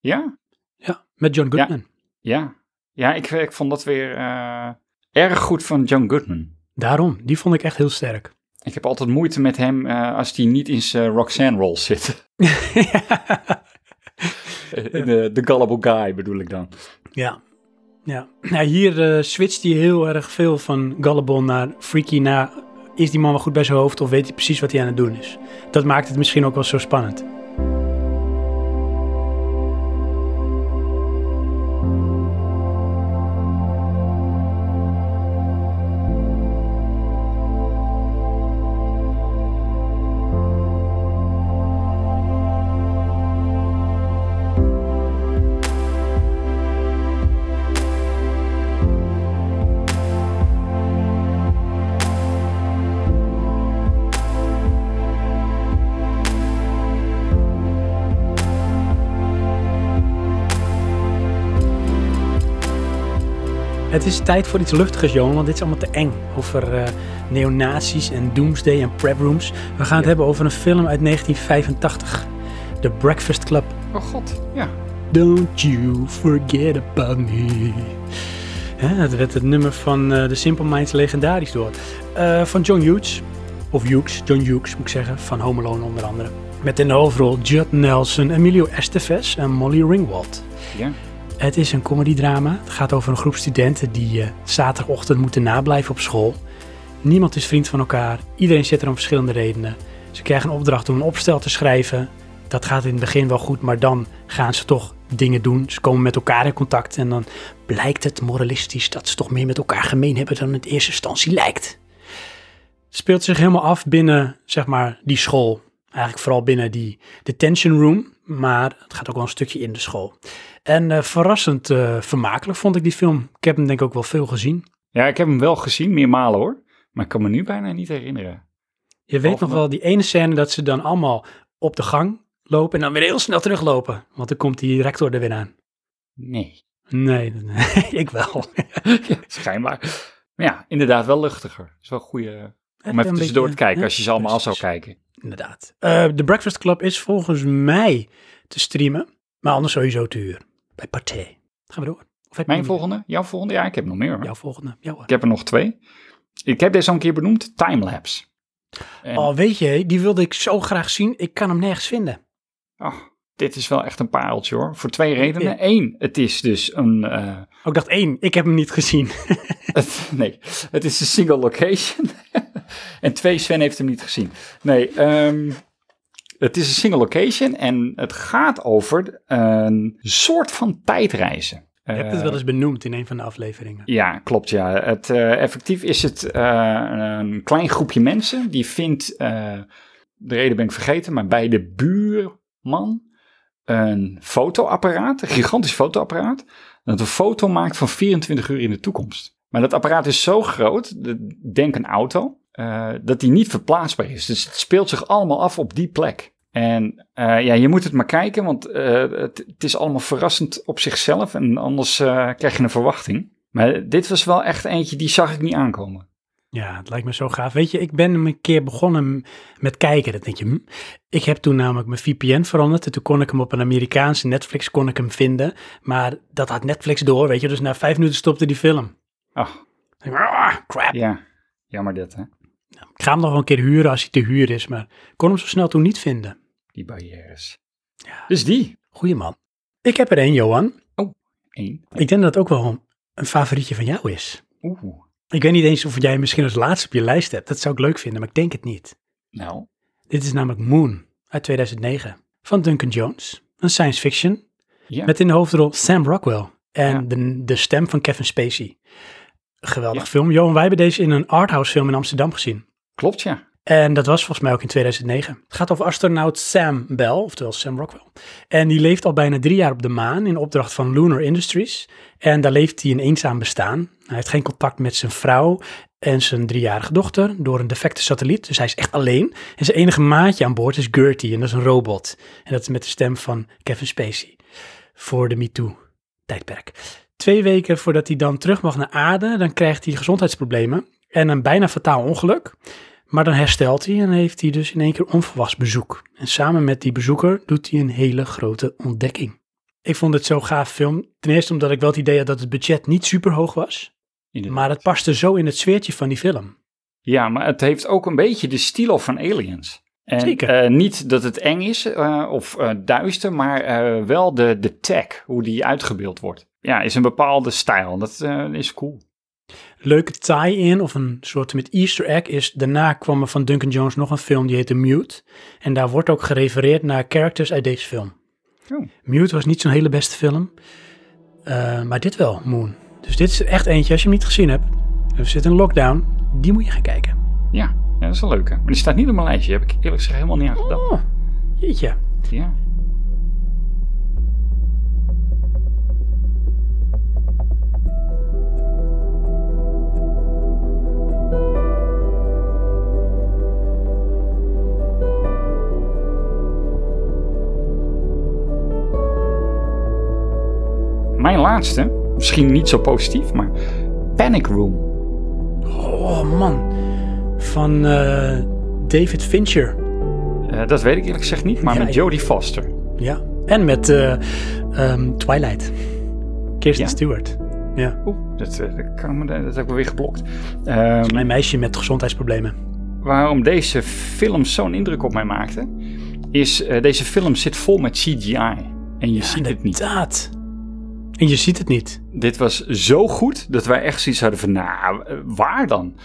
Ja? Ja, met John Goodman. Ja, ja. Ja, ik, ik vond dat weer uh, erg goed van John Goodman. Daarom, die vond ik echt heel sterk. Ik heb altijd moeite met hem uh, als hij niet in zijn Roxanne-rol zit. de, de gullible guy bedoel ik dan. Ja, ja. ja hier uh, switcht hij heel erg veel van gullible naar freaky naar... Is die man wel goed bij zijn hoofd of weet hij precies wat hij aan het doen is? Dat maakt het misschien ook wel zo spannend. Het is tijd voor iets luchtigers, Johan, want dit is allemaal te eng. Over uh, neonazies en doomsday en prep rooms. We gaan het ja. hebben over een film uit 1985. The Breakfast Club. Oh god, ja. Don't you forget about me. Hè, het werd het nummer van eh, de Simple Minds legendarisch door. Eh, van John Hughes, of Hughes, John Hughes moet ik zeggen, van Home Alone onder andere. Met in de hoofdrol Judd Nelson, Emilio Estevez en Molly Ringwald. Ja. Het is een comediedrama. Het gaat over een groep studenten die eh, zaterdagochtend moeten nablijven op school. Niemand is vriend van elkaar. Iedereen zit er om verschillende redenen. Ze krijgen een opdracht om een opstel te schrijven. Dat gaat in het begin wel goed, maar dan gaan ze toch dingen doen. Ze komen met elkaar in contact en dan blijkt het moralistisch dat ze toch meer met elkaar gemeen hebben dan het in eerste instantie lijkt. Het speelt zich helemaal af binnen, zeg maar, die school. Eigenlijk vooral binnen die detention room, maar het gaat ook wel een stukje in de school. En eh, verrassend eh, vermakelijk vond ik die film. Ik heb hem denk ik ook wel veel gezien. ja, ik heb hem wel gezien, meermalen hoor. Maar ik kan me nu bijna niet herinneren. Je weet nog wel die ene scène dat ze dan allemaal op de gang lopen en dan weer heel snel teruglopen. Want dan komt die rector er weer aan. Nee, Nee, nee, ik wel. schijnbaar. Maar ja, inderdaad wel luchtiger. is wel een goede... Om even tussendoor te kijken, als je ze allemaal zou Precies. kijken. Inderdaad. Eh The Breakfast Club is volgens mij te streamen, maar anders sowieso te huur. Bij Pathé. Gaan we door? Of Mijn volgende? Jouw volgende? Ja, ik heb nog meer hoor. Jouw volgende. Ja hoor. Ik heb er nog twee. Ik heb deze al een keer benoemd, Timelapse. En, Oh, weet je, die wilde ik zo graag zien. Ik kan hem nergens vinden. oh, dit is wel echt een pareltje hoor. Voor twee redenen. Eén, het is dus een... eh, Oh, ik dacht één, ik heb hem niet gezien. het- nee, het is een single location. en twee, Sven heeft hem niet gezien. Nee, ehm, het is een single location en het gaat over een soort van tijdreizen. Je hebt het wel eens benoemd in een van de afleveringen. Ja, klopt. Ja. Het, eh, effectief is het eh, een klein groepje mensen die vindt, eh, de reden ben ik vergeten, maar bij de buurman een fotoapparaat, een gigantisch fotoapparaat, dat een foto maakt van 24 uur in de toekomst. Maar dat apparaat is zo groot, de- denk een auto, eh, dat die niet verplaatsbaar is. Dus het speelt zich allemaal af op die plek. En eh, ja, je moet het maar kijken, want eh, het, het is allemaal verrassend op zichzelf en anders krijg je een verwachting. Maar dit was wel echt eentje, die zag ik niet aankomen. Ja, het lijkt me zo gaaf. Weet je, ik ben een keer begonnen met kijken. Dat denk je, hm. ik heb toen namelijk mijn VPN veranderd. En toen kon ik hem op een Amerikaanse Netflix kon ik hem vinden. Maar dat had Netflix door, weet je. Dus na vijf minuten stopte die film. Ach, Ik ah, crap. ja, jammer dit hè, Ik ga hem nog wel een keer huren als hij te huur is. Maar ik kon hem zo snel toen niet vinden. die barrières. Ja. Dus die, Goeie man. Ik heb er één, Johan. één. Ik denk dat het ook wel een favorietje van jou is. Oeh, Ik weet niet eens of jij misschien als laatste op je lijst hebt. Dat zou ik leuk vinden, maar ik denk het niet. nou, Dit is namelijk Moon uit 2009 van Duncan Jones. Een science fiction ja. met in de hoofdrol Sam Rockwell en Ja. de, de stem van Kevin Spacey. Geweldig Ja. film. Johan, wij hebben deze in een arthouse film in Amsterdam gezien. klopt ja. En dat was volgens mij ook in 2009. Het gaat over astronaut Sam Bell, oftewel Sam Rockwell. En die leeft al bijna drie jaar op de maan in opdracht van Lunar Industries. En daar leeft hij een eenzaam bestaan. Hij heeft geen contact met zijn vrouw en zijn driejarige dochter door een defecte satelliet. Dus hij is echt alleen. En zijn enige maatje aan boord is Gertie en dat is een robot. En dat is met de stem van Kevin Spacey voor de MeToo-tijdperk. Twee weken voordat hij dan terug mag naar aarde, dan krijgt hij gezondheidsproblemen en een bijna fataal ongeluk. Maar dan herstelt hij en heeft hij dus in één keer onverwachts bezoek. En samen met die bezoeker doet hij een hele grote ontdekking. Ik vond het zo gaaf film. Ten eerste omdat ik wel het idee had dat het budget niet super hoog was. inderdaad. Maar het paste zo in het sfeertje van die film. Ja, maar het heeft ook een beetje de stilo van Aliens. En, Zeker. eh, niet dat het eng is eh, of eh, duister, maar wel de, de tag, hoe die uitgebeeld wordt. Ja, is een bepaalde stijl. Dat is cool. Leuke tie-in of een soort met easter egg is... daarna kwam er van Duncan Jones nog een film die heette Mute. En daar wordt ook gerefereerd naar characters uit deze film. Oh. Mute was niet zo'n hele beste film. eh, maar dit wel, Moon. Dus dit is echt eentje, als je hem niet gezien hebt... we zitten in lockdown, die moet je gaan kijken. Ja, ja, dat is wel leuk. Hè? Maar die staat niet op mijn lijstje. Heb ik eerlijk gezegd helemaal niet aan gedacht. Oh, jeetje. Ja. Mijn laatste, misschien niet zo positief, maar Panic Room. Oh man, van eh, David Fincher. Eh, dat weet ik eerlijk gezegd niet, maar Ja, met Jodie Foster. Ja, en met eh, ehm, Twilight. Kirsten Ja. Stewart. Ja. Oeh, dat, dat, kan me, dat heb ik weer geblokt. Ehm, Mijn meisje met gezondheidsproblemen. waarom deze film zo'n indruk op mij maakte, is deze film zit vol met CGI. En je ziet het niet. En je ziet het niet. Dit was zo goed dat wij echt zoiets hadden van, nou, waar dan?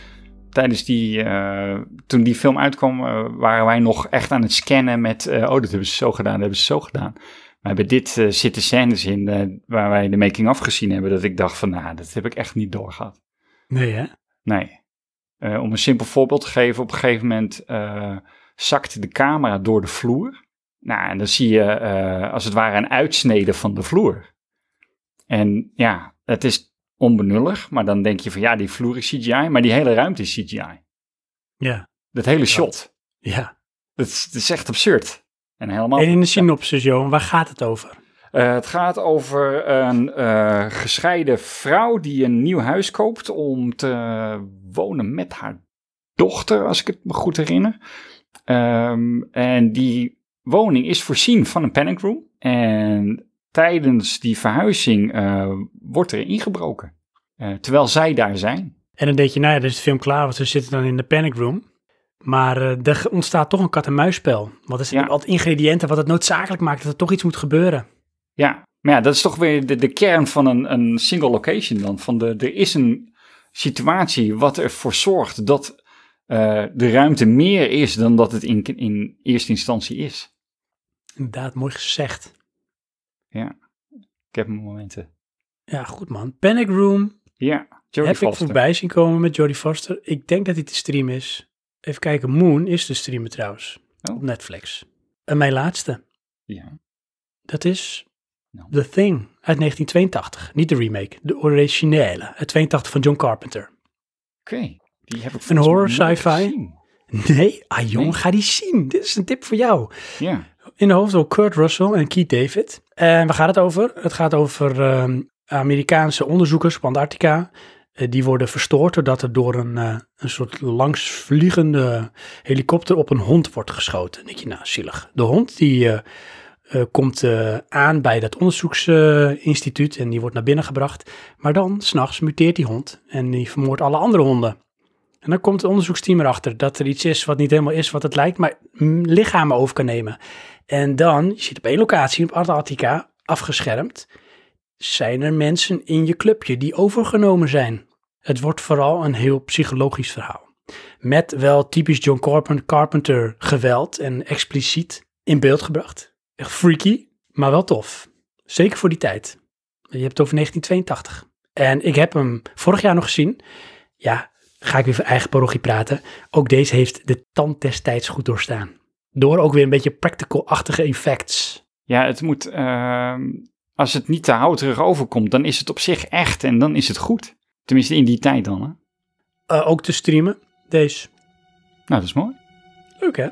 Tijdens die, uh, toen die film uitkwam, waren wij nog echt aan het scannen met, oh, dat hebben ze zo gedaan, dat hebben ze zo gedaan. Maar bij dit zitten scènes in waar wij de making-of gezien hebben, dat ik dacht van, nou, dat heb ik echt niet doorgehad. Nee, hè? Nee. Om een simpel voorbeeld te geven, op een gegeven moment zakt de camera door de vloer. Nou, en dan zie je als het ware een uitsnede van de vloer. En ja, het is onbenullig, maar dan denk je van, ja, die vloer is CGI, maar die hele ruimte is CGI. Ja. Dat hele shot. Ja. Dat is, dat is echt absurd. En, helemaal, en in de synopsis, Johan, waar gaat het over? Uh, het gaat over een uh, gescheiden vrouw die een nieuw huis koopt om te wonen met haar dochter, als ik het me goed herinner. Um, en die woning is voorzien van een panic room. En tijdens die verhuizing uh, wordt er ingebroken. terwijl zij daar zijn. En dan denk je, nou ja, dus is de film klaar, want ze zitten dan in de panic room. Maar uh, er ontstaat toch een kat-en-muisspel. Want er zijn ja. altijd ingrediënten wat het noodzakelijk maakt dat er toch iets moet gebeuren. Ja, maar ja, dat is toch weer de, de kern van een, een single location dan. Van de, er is een situatie wat ervoor zorgt dat de ruimte meer is dan dat het in, in eerste instantie is. Inderdaad, mooi gezegd. Ja, ik heb mijn momenten. Ja, goed man. Panic Room. Ja, Jodie heb Foster. ik voorbij zien komen met Jodie Foster. Ik denk dat hij te stream is. Even kijken, Moon is te streamen trouwens. Oh. Op Netflix. En mijn laatste. Ja. Dat is no. The Thing uit 1982. Niet de remake, de originele. Uit 82 van John Carpenter. Oké, okay. die heb ik Een horror sci-fi. Nee, ah jong, nee. ga die zien. Dit is een tip voor jou. Ja. In de hoofdrol Kurt Russell en Keith David. En waar gaat het over? Het gaat over uh, Amerikaanse onderzoekers op Antarctica die worden verstoord doordat er door een, uh, een soort langsvliegende helikopter op een hond wordt geschoten. Dan denk je, nou, zielig. De hond die uh, komt aan bij dat onderzoeksinstituut en die wordt naar binnen gebracht. Maar dan, s'nachts, muteert die hond en die vermoordt alle andere honden. En dan komt het onderzoeksteam erachter dat er iets is wat niet helemaal is wat het lijkt, maar lichamen over kan nemen. En dan, je zit op één locatie op Antarctica, afgeschermd zijn er mensen in je clubje die overgenomen zijn. Het wordt vooral een heel psychologisch verhaal. Met wel typisch John Carpenter geweld en expliciet in beeld gebracht. Echt freaky, maar wel tof. Zeker voor die tijd. Je hebt het over 1982. En ik heb hem vorig jaar nog gezien. Ja, ga ik weer voor eigen parochie praten. Ook deze heeft de tand destijds goed doorstaan. Door ook weer een beetje practical-achtige effects. Ja, het moet... Uh als het niet te houterig overkomt, dan is het op zich echt en dan is het goed. Tenminste in die tijd dan, hè? Uh, ook te streamen, deze. Nou, dat is mooi. Leuk, hè?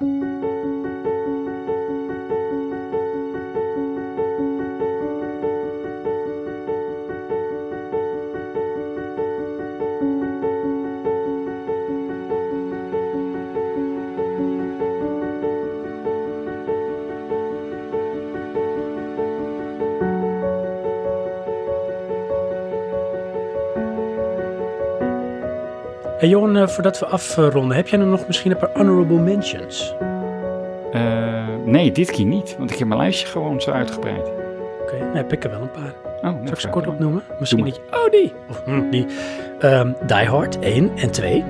Hey Johan, uh, voordat we afronden, heb jij er nog misschien een paar honorable mentions? Uh, nee, dit keer niet, want ik heb mijn lijstje gewoon zo uitgebreid. Oké, okay, nee, heb ik er wel een paar. Oh, nou, Zal ik ze kort opnoemen? Misschien je, oh die, of hm, die. Um, Die Hard 1 en 2.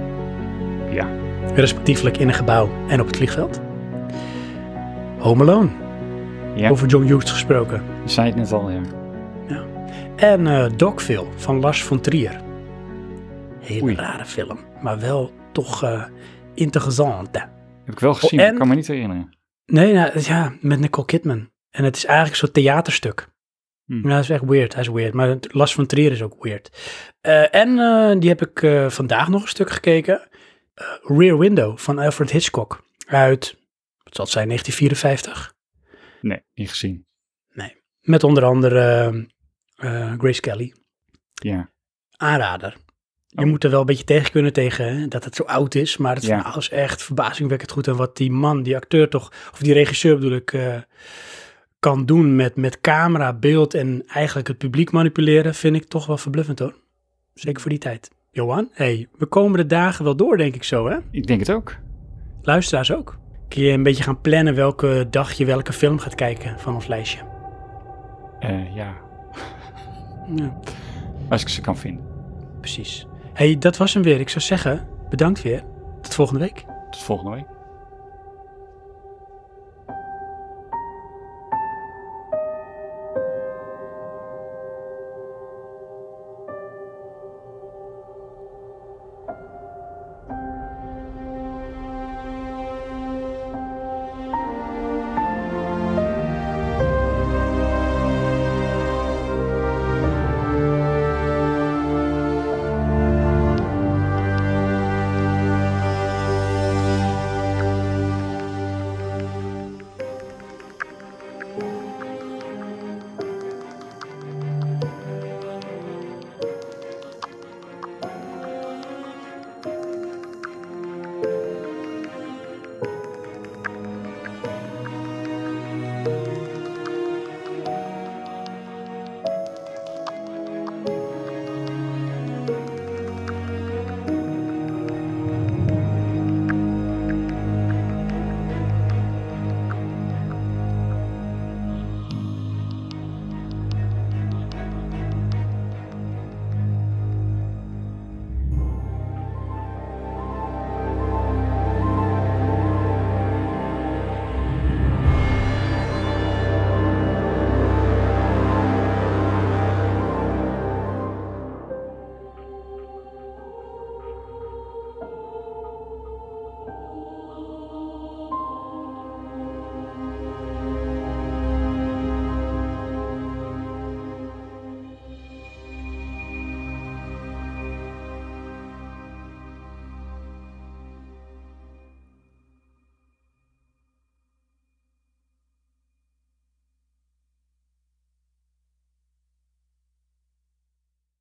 Ja. Respectievelijk in een gebouw en op het vliegveld. Home Alone. Ja. Over John Hughes gesproken. Je zei het net al, ja. ja. En uh, Dogville van Lars von Trier. Hele Oei. rare film, maar wel toch uh, interessant. Heb ik wel gezien, Oh, en- ik kan me niet herinneren. Nee, nou, ja, met Nicole Kidman. En het is eigenlijk soort theaterstuk. Hm. Ja, dat is echt weird. Hij is weird. Maar Lars van Trier is ook weird. Eh, en eh, die heb ik eh, vandaag nog een stuk gekeken. Eh, Rear Window van Alfred Hitchcock. Uit, wat zal het zijn, 1954. Nee, niet gezien. Met onder andere eh, Grace Kelly. Ja. Aanrader. Je Oh. moet er wel een beetje tegen kunnen tegen hè, dat het zo oud is. Maar het Ja. is echt verbazingwekkend goed. En wat die man, die acteur toch, of die regisseur bedoel ik, eh, kan doen met, met camera, beeld en eigenlijk het publiek manipuleren, vind ik toch wel verbluffend hoor. Zeker voor die tijd. Johan, hey, we komen de dagen wel door, denk ik zo, hè? Ik denk het ook. Luisteraars ook. Kun je een beetje gaan plannen welke dag je welke film gaat kijken van ons lijstje? Eh, ja, Ja, als ik ze kan vinden. precies. Hey, dat was hem weer. Ik zou zeggen, bedankt weer. Tot volgende week. Tot volgende week.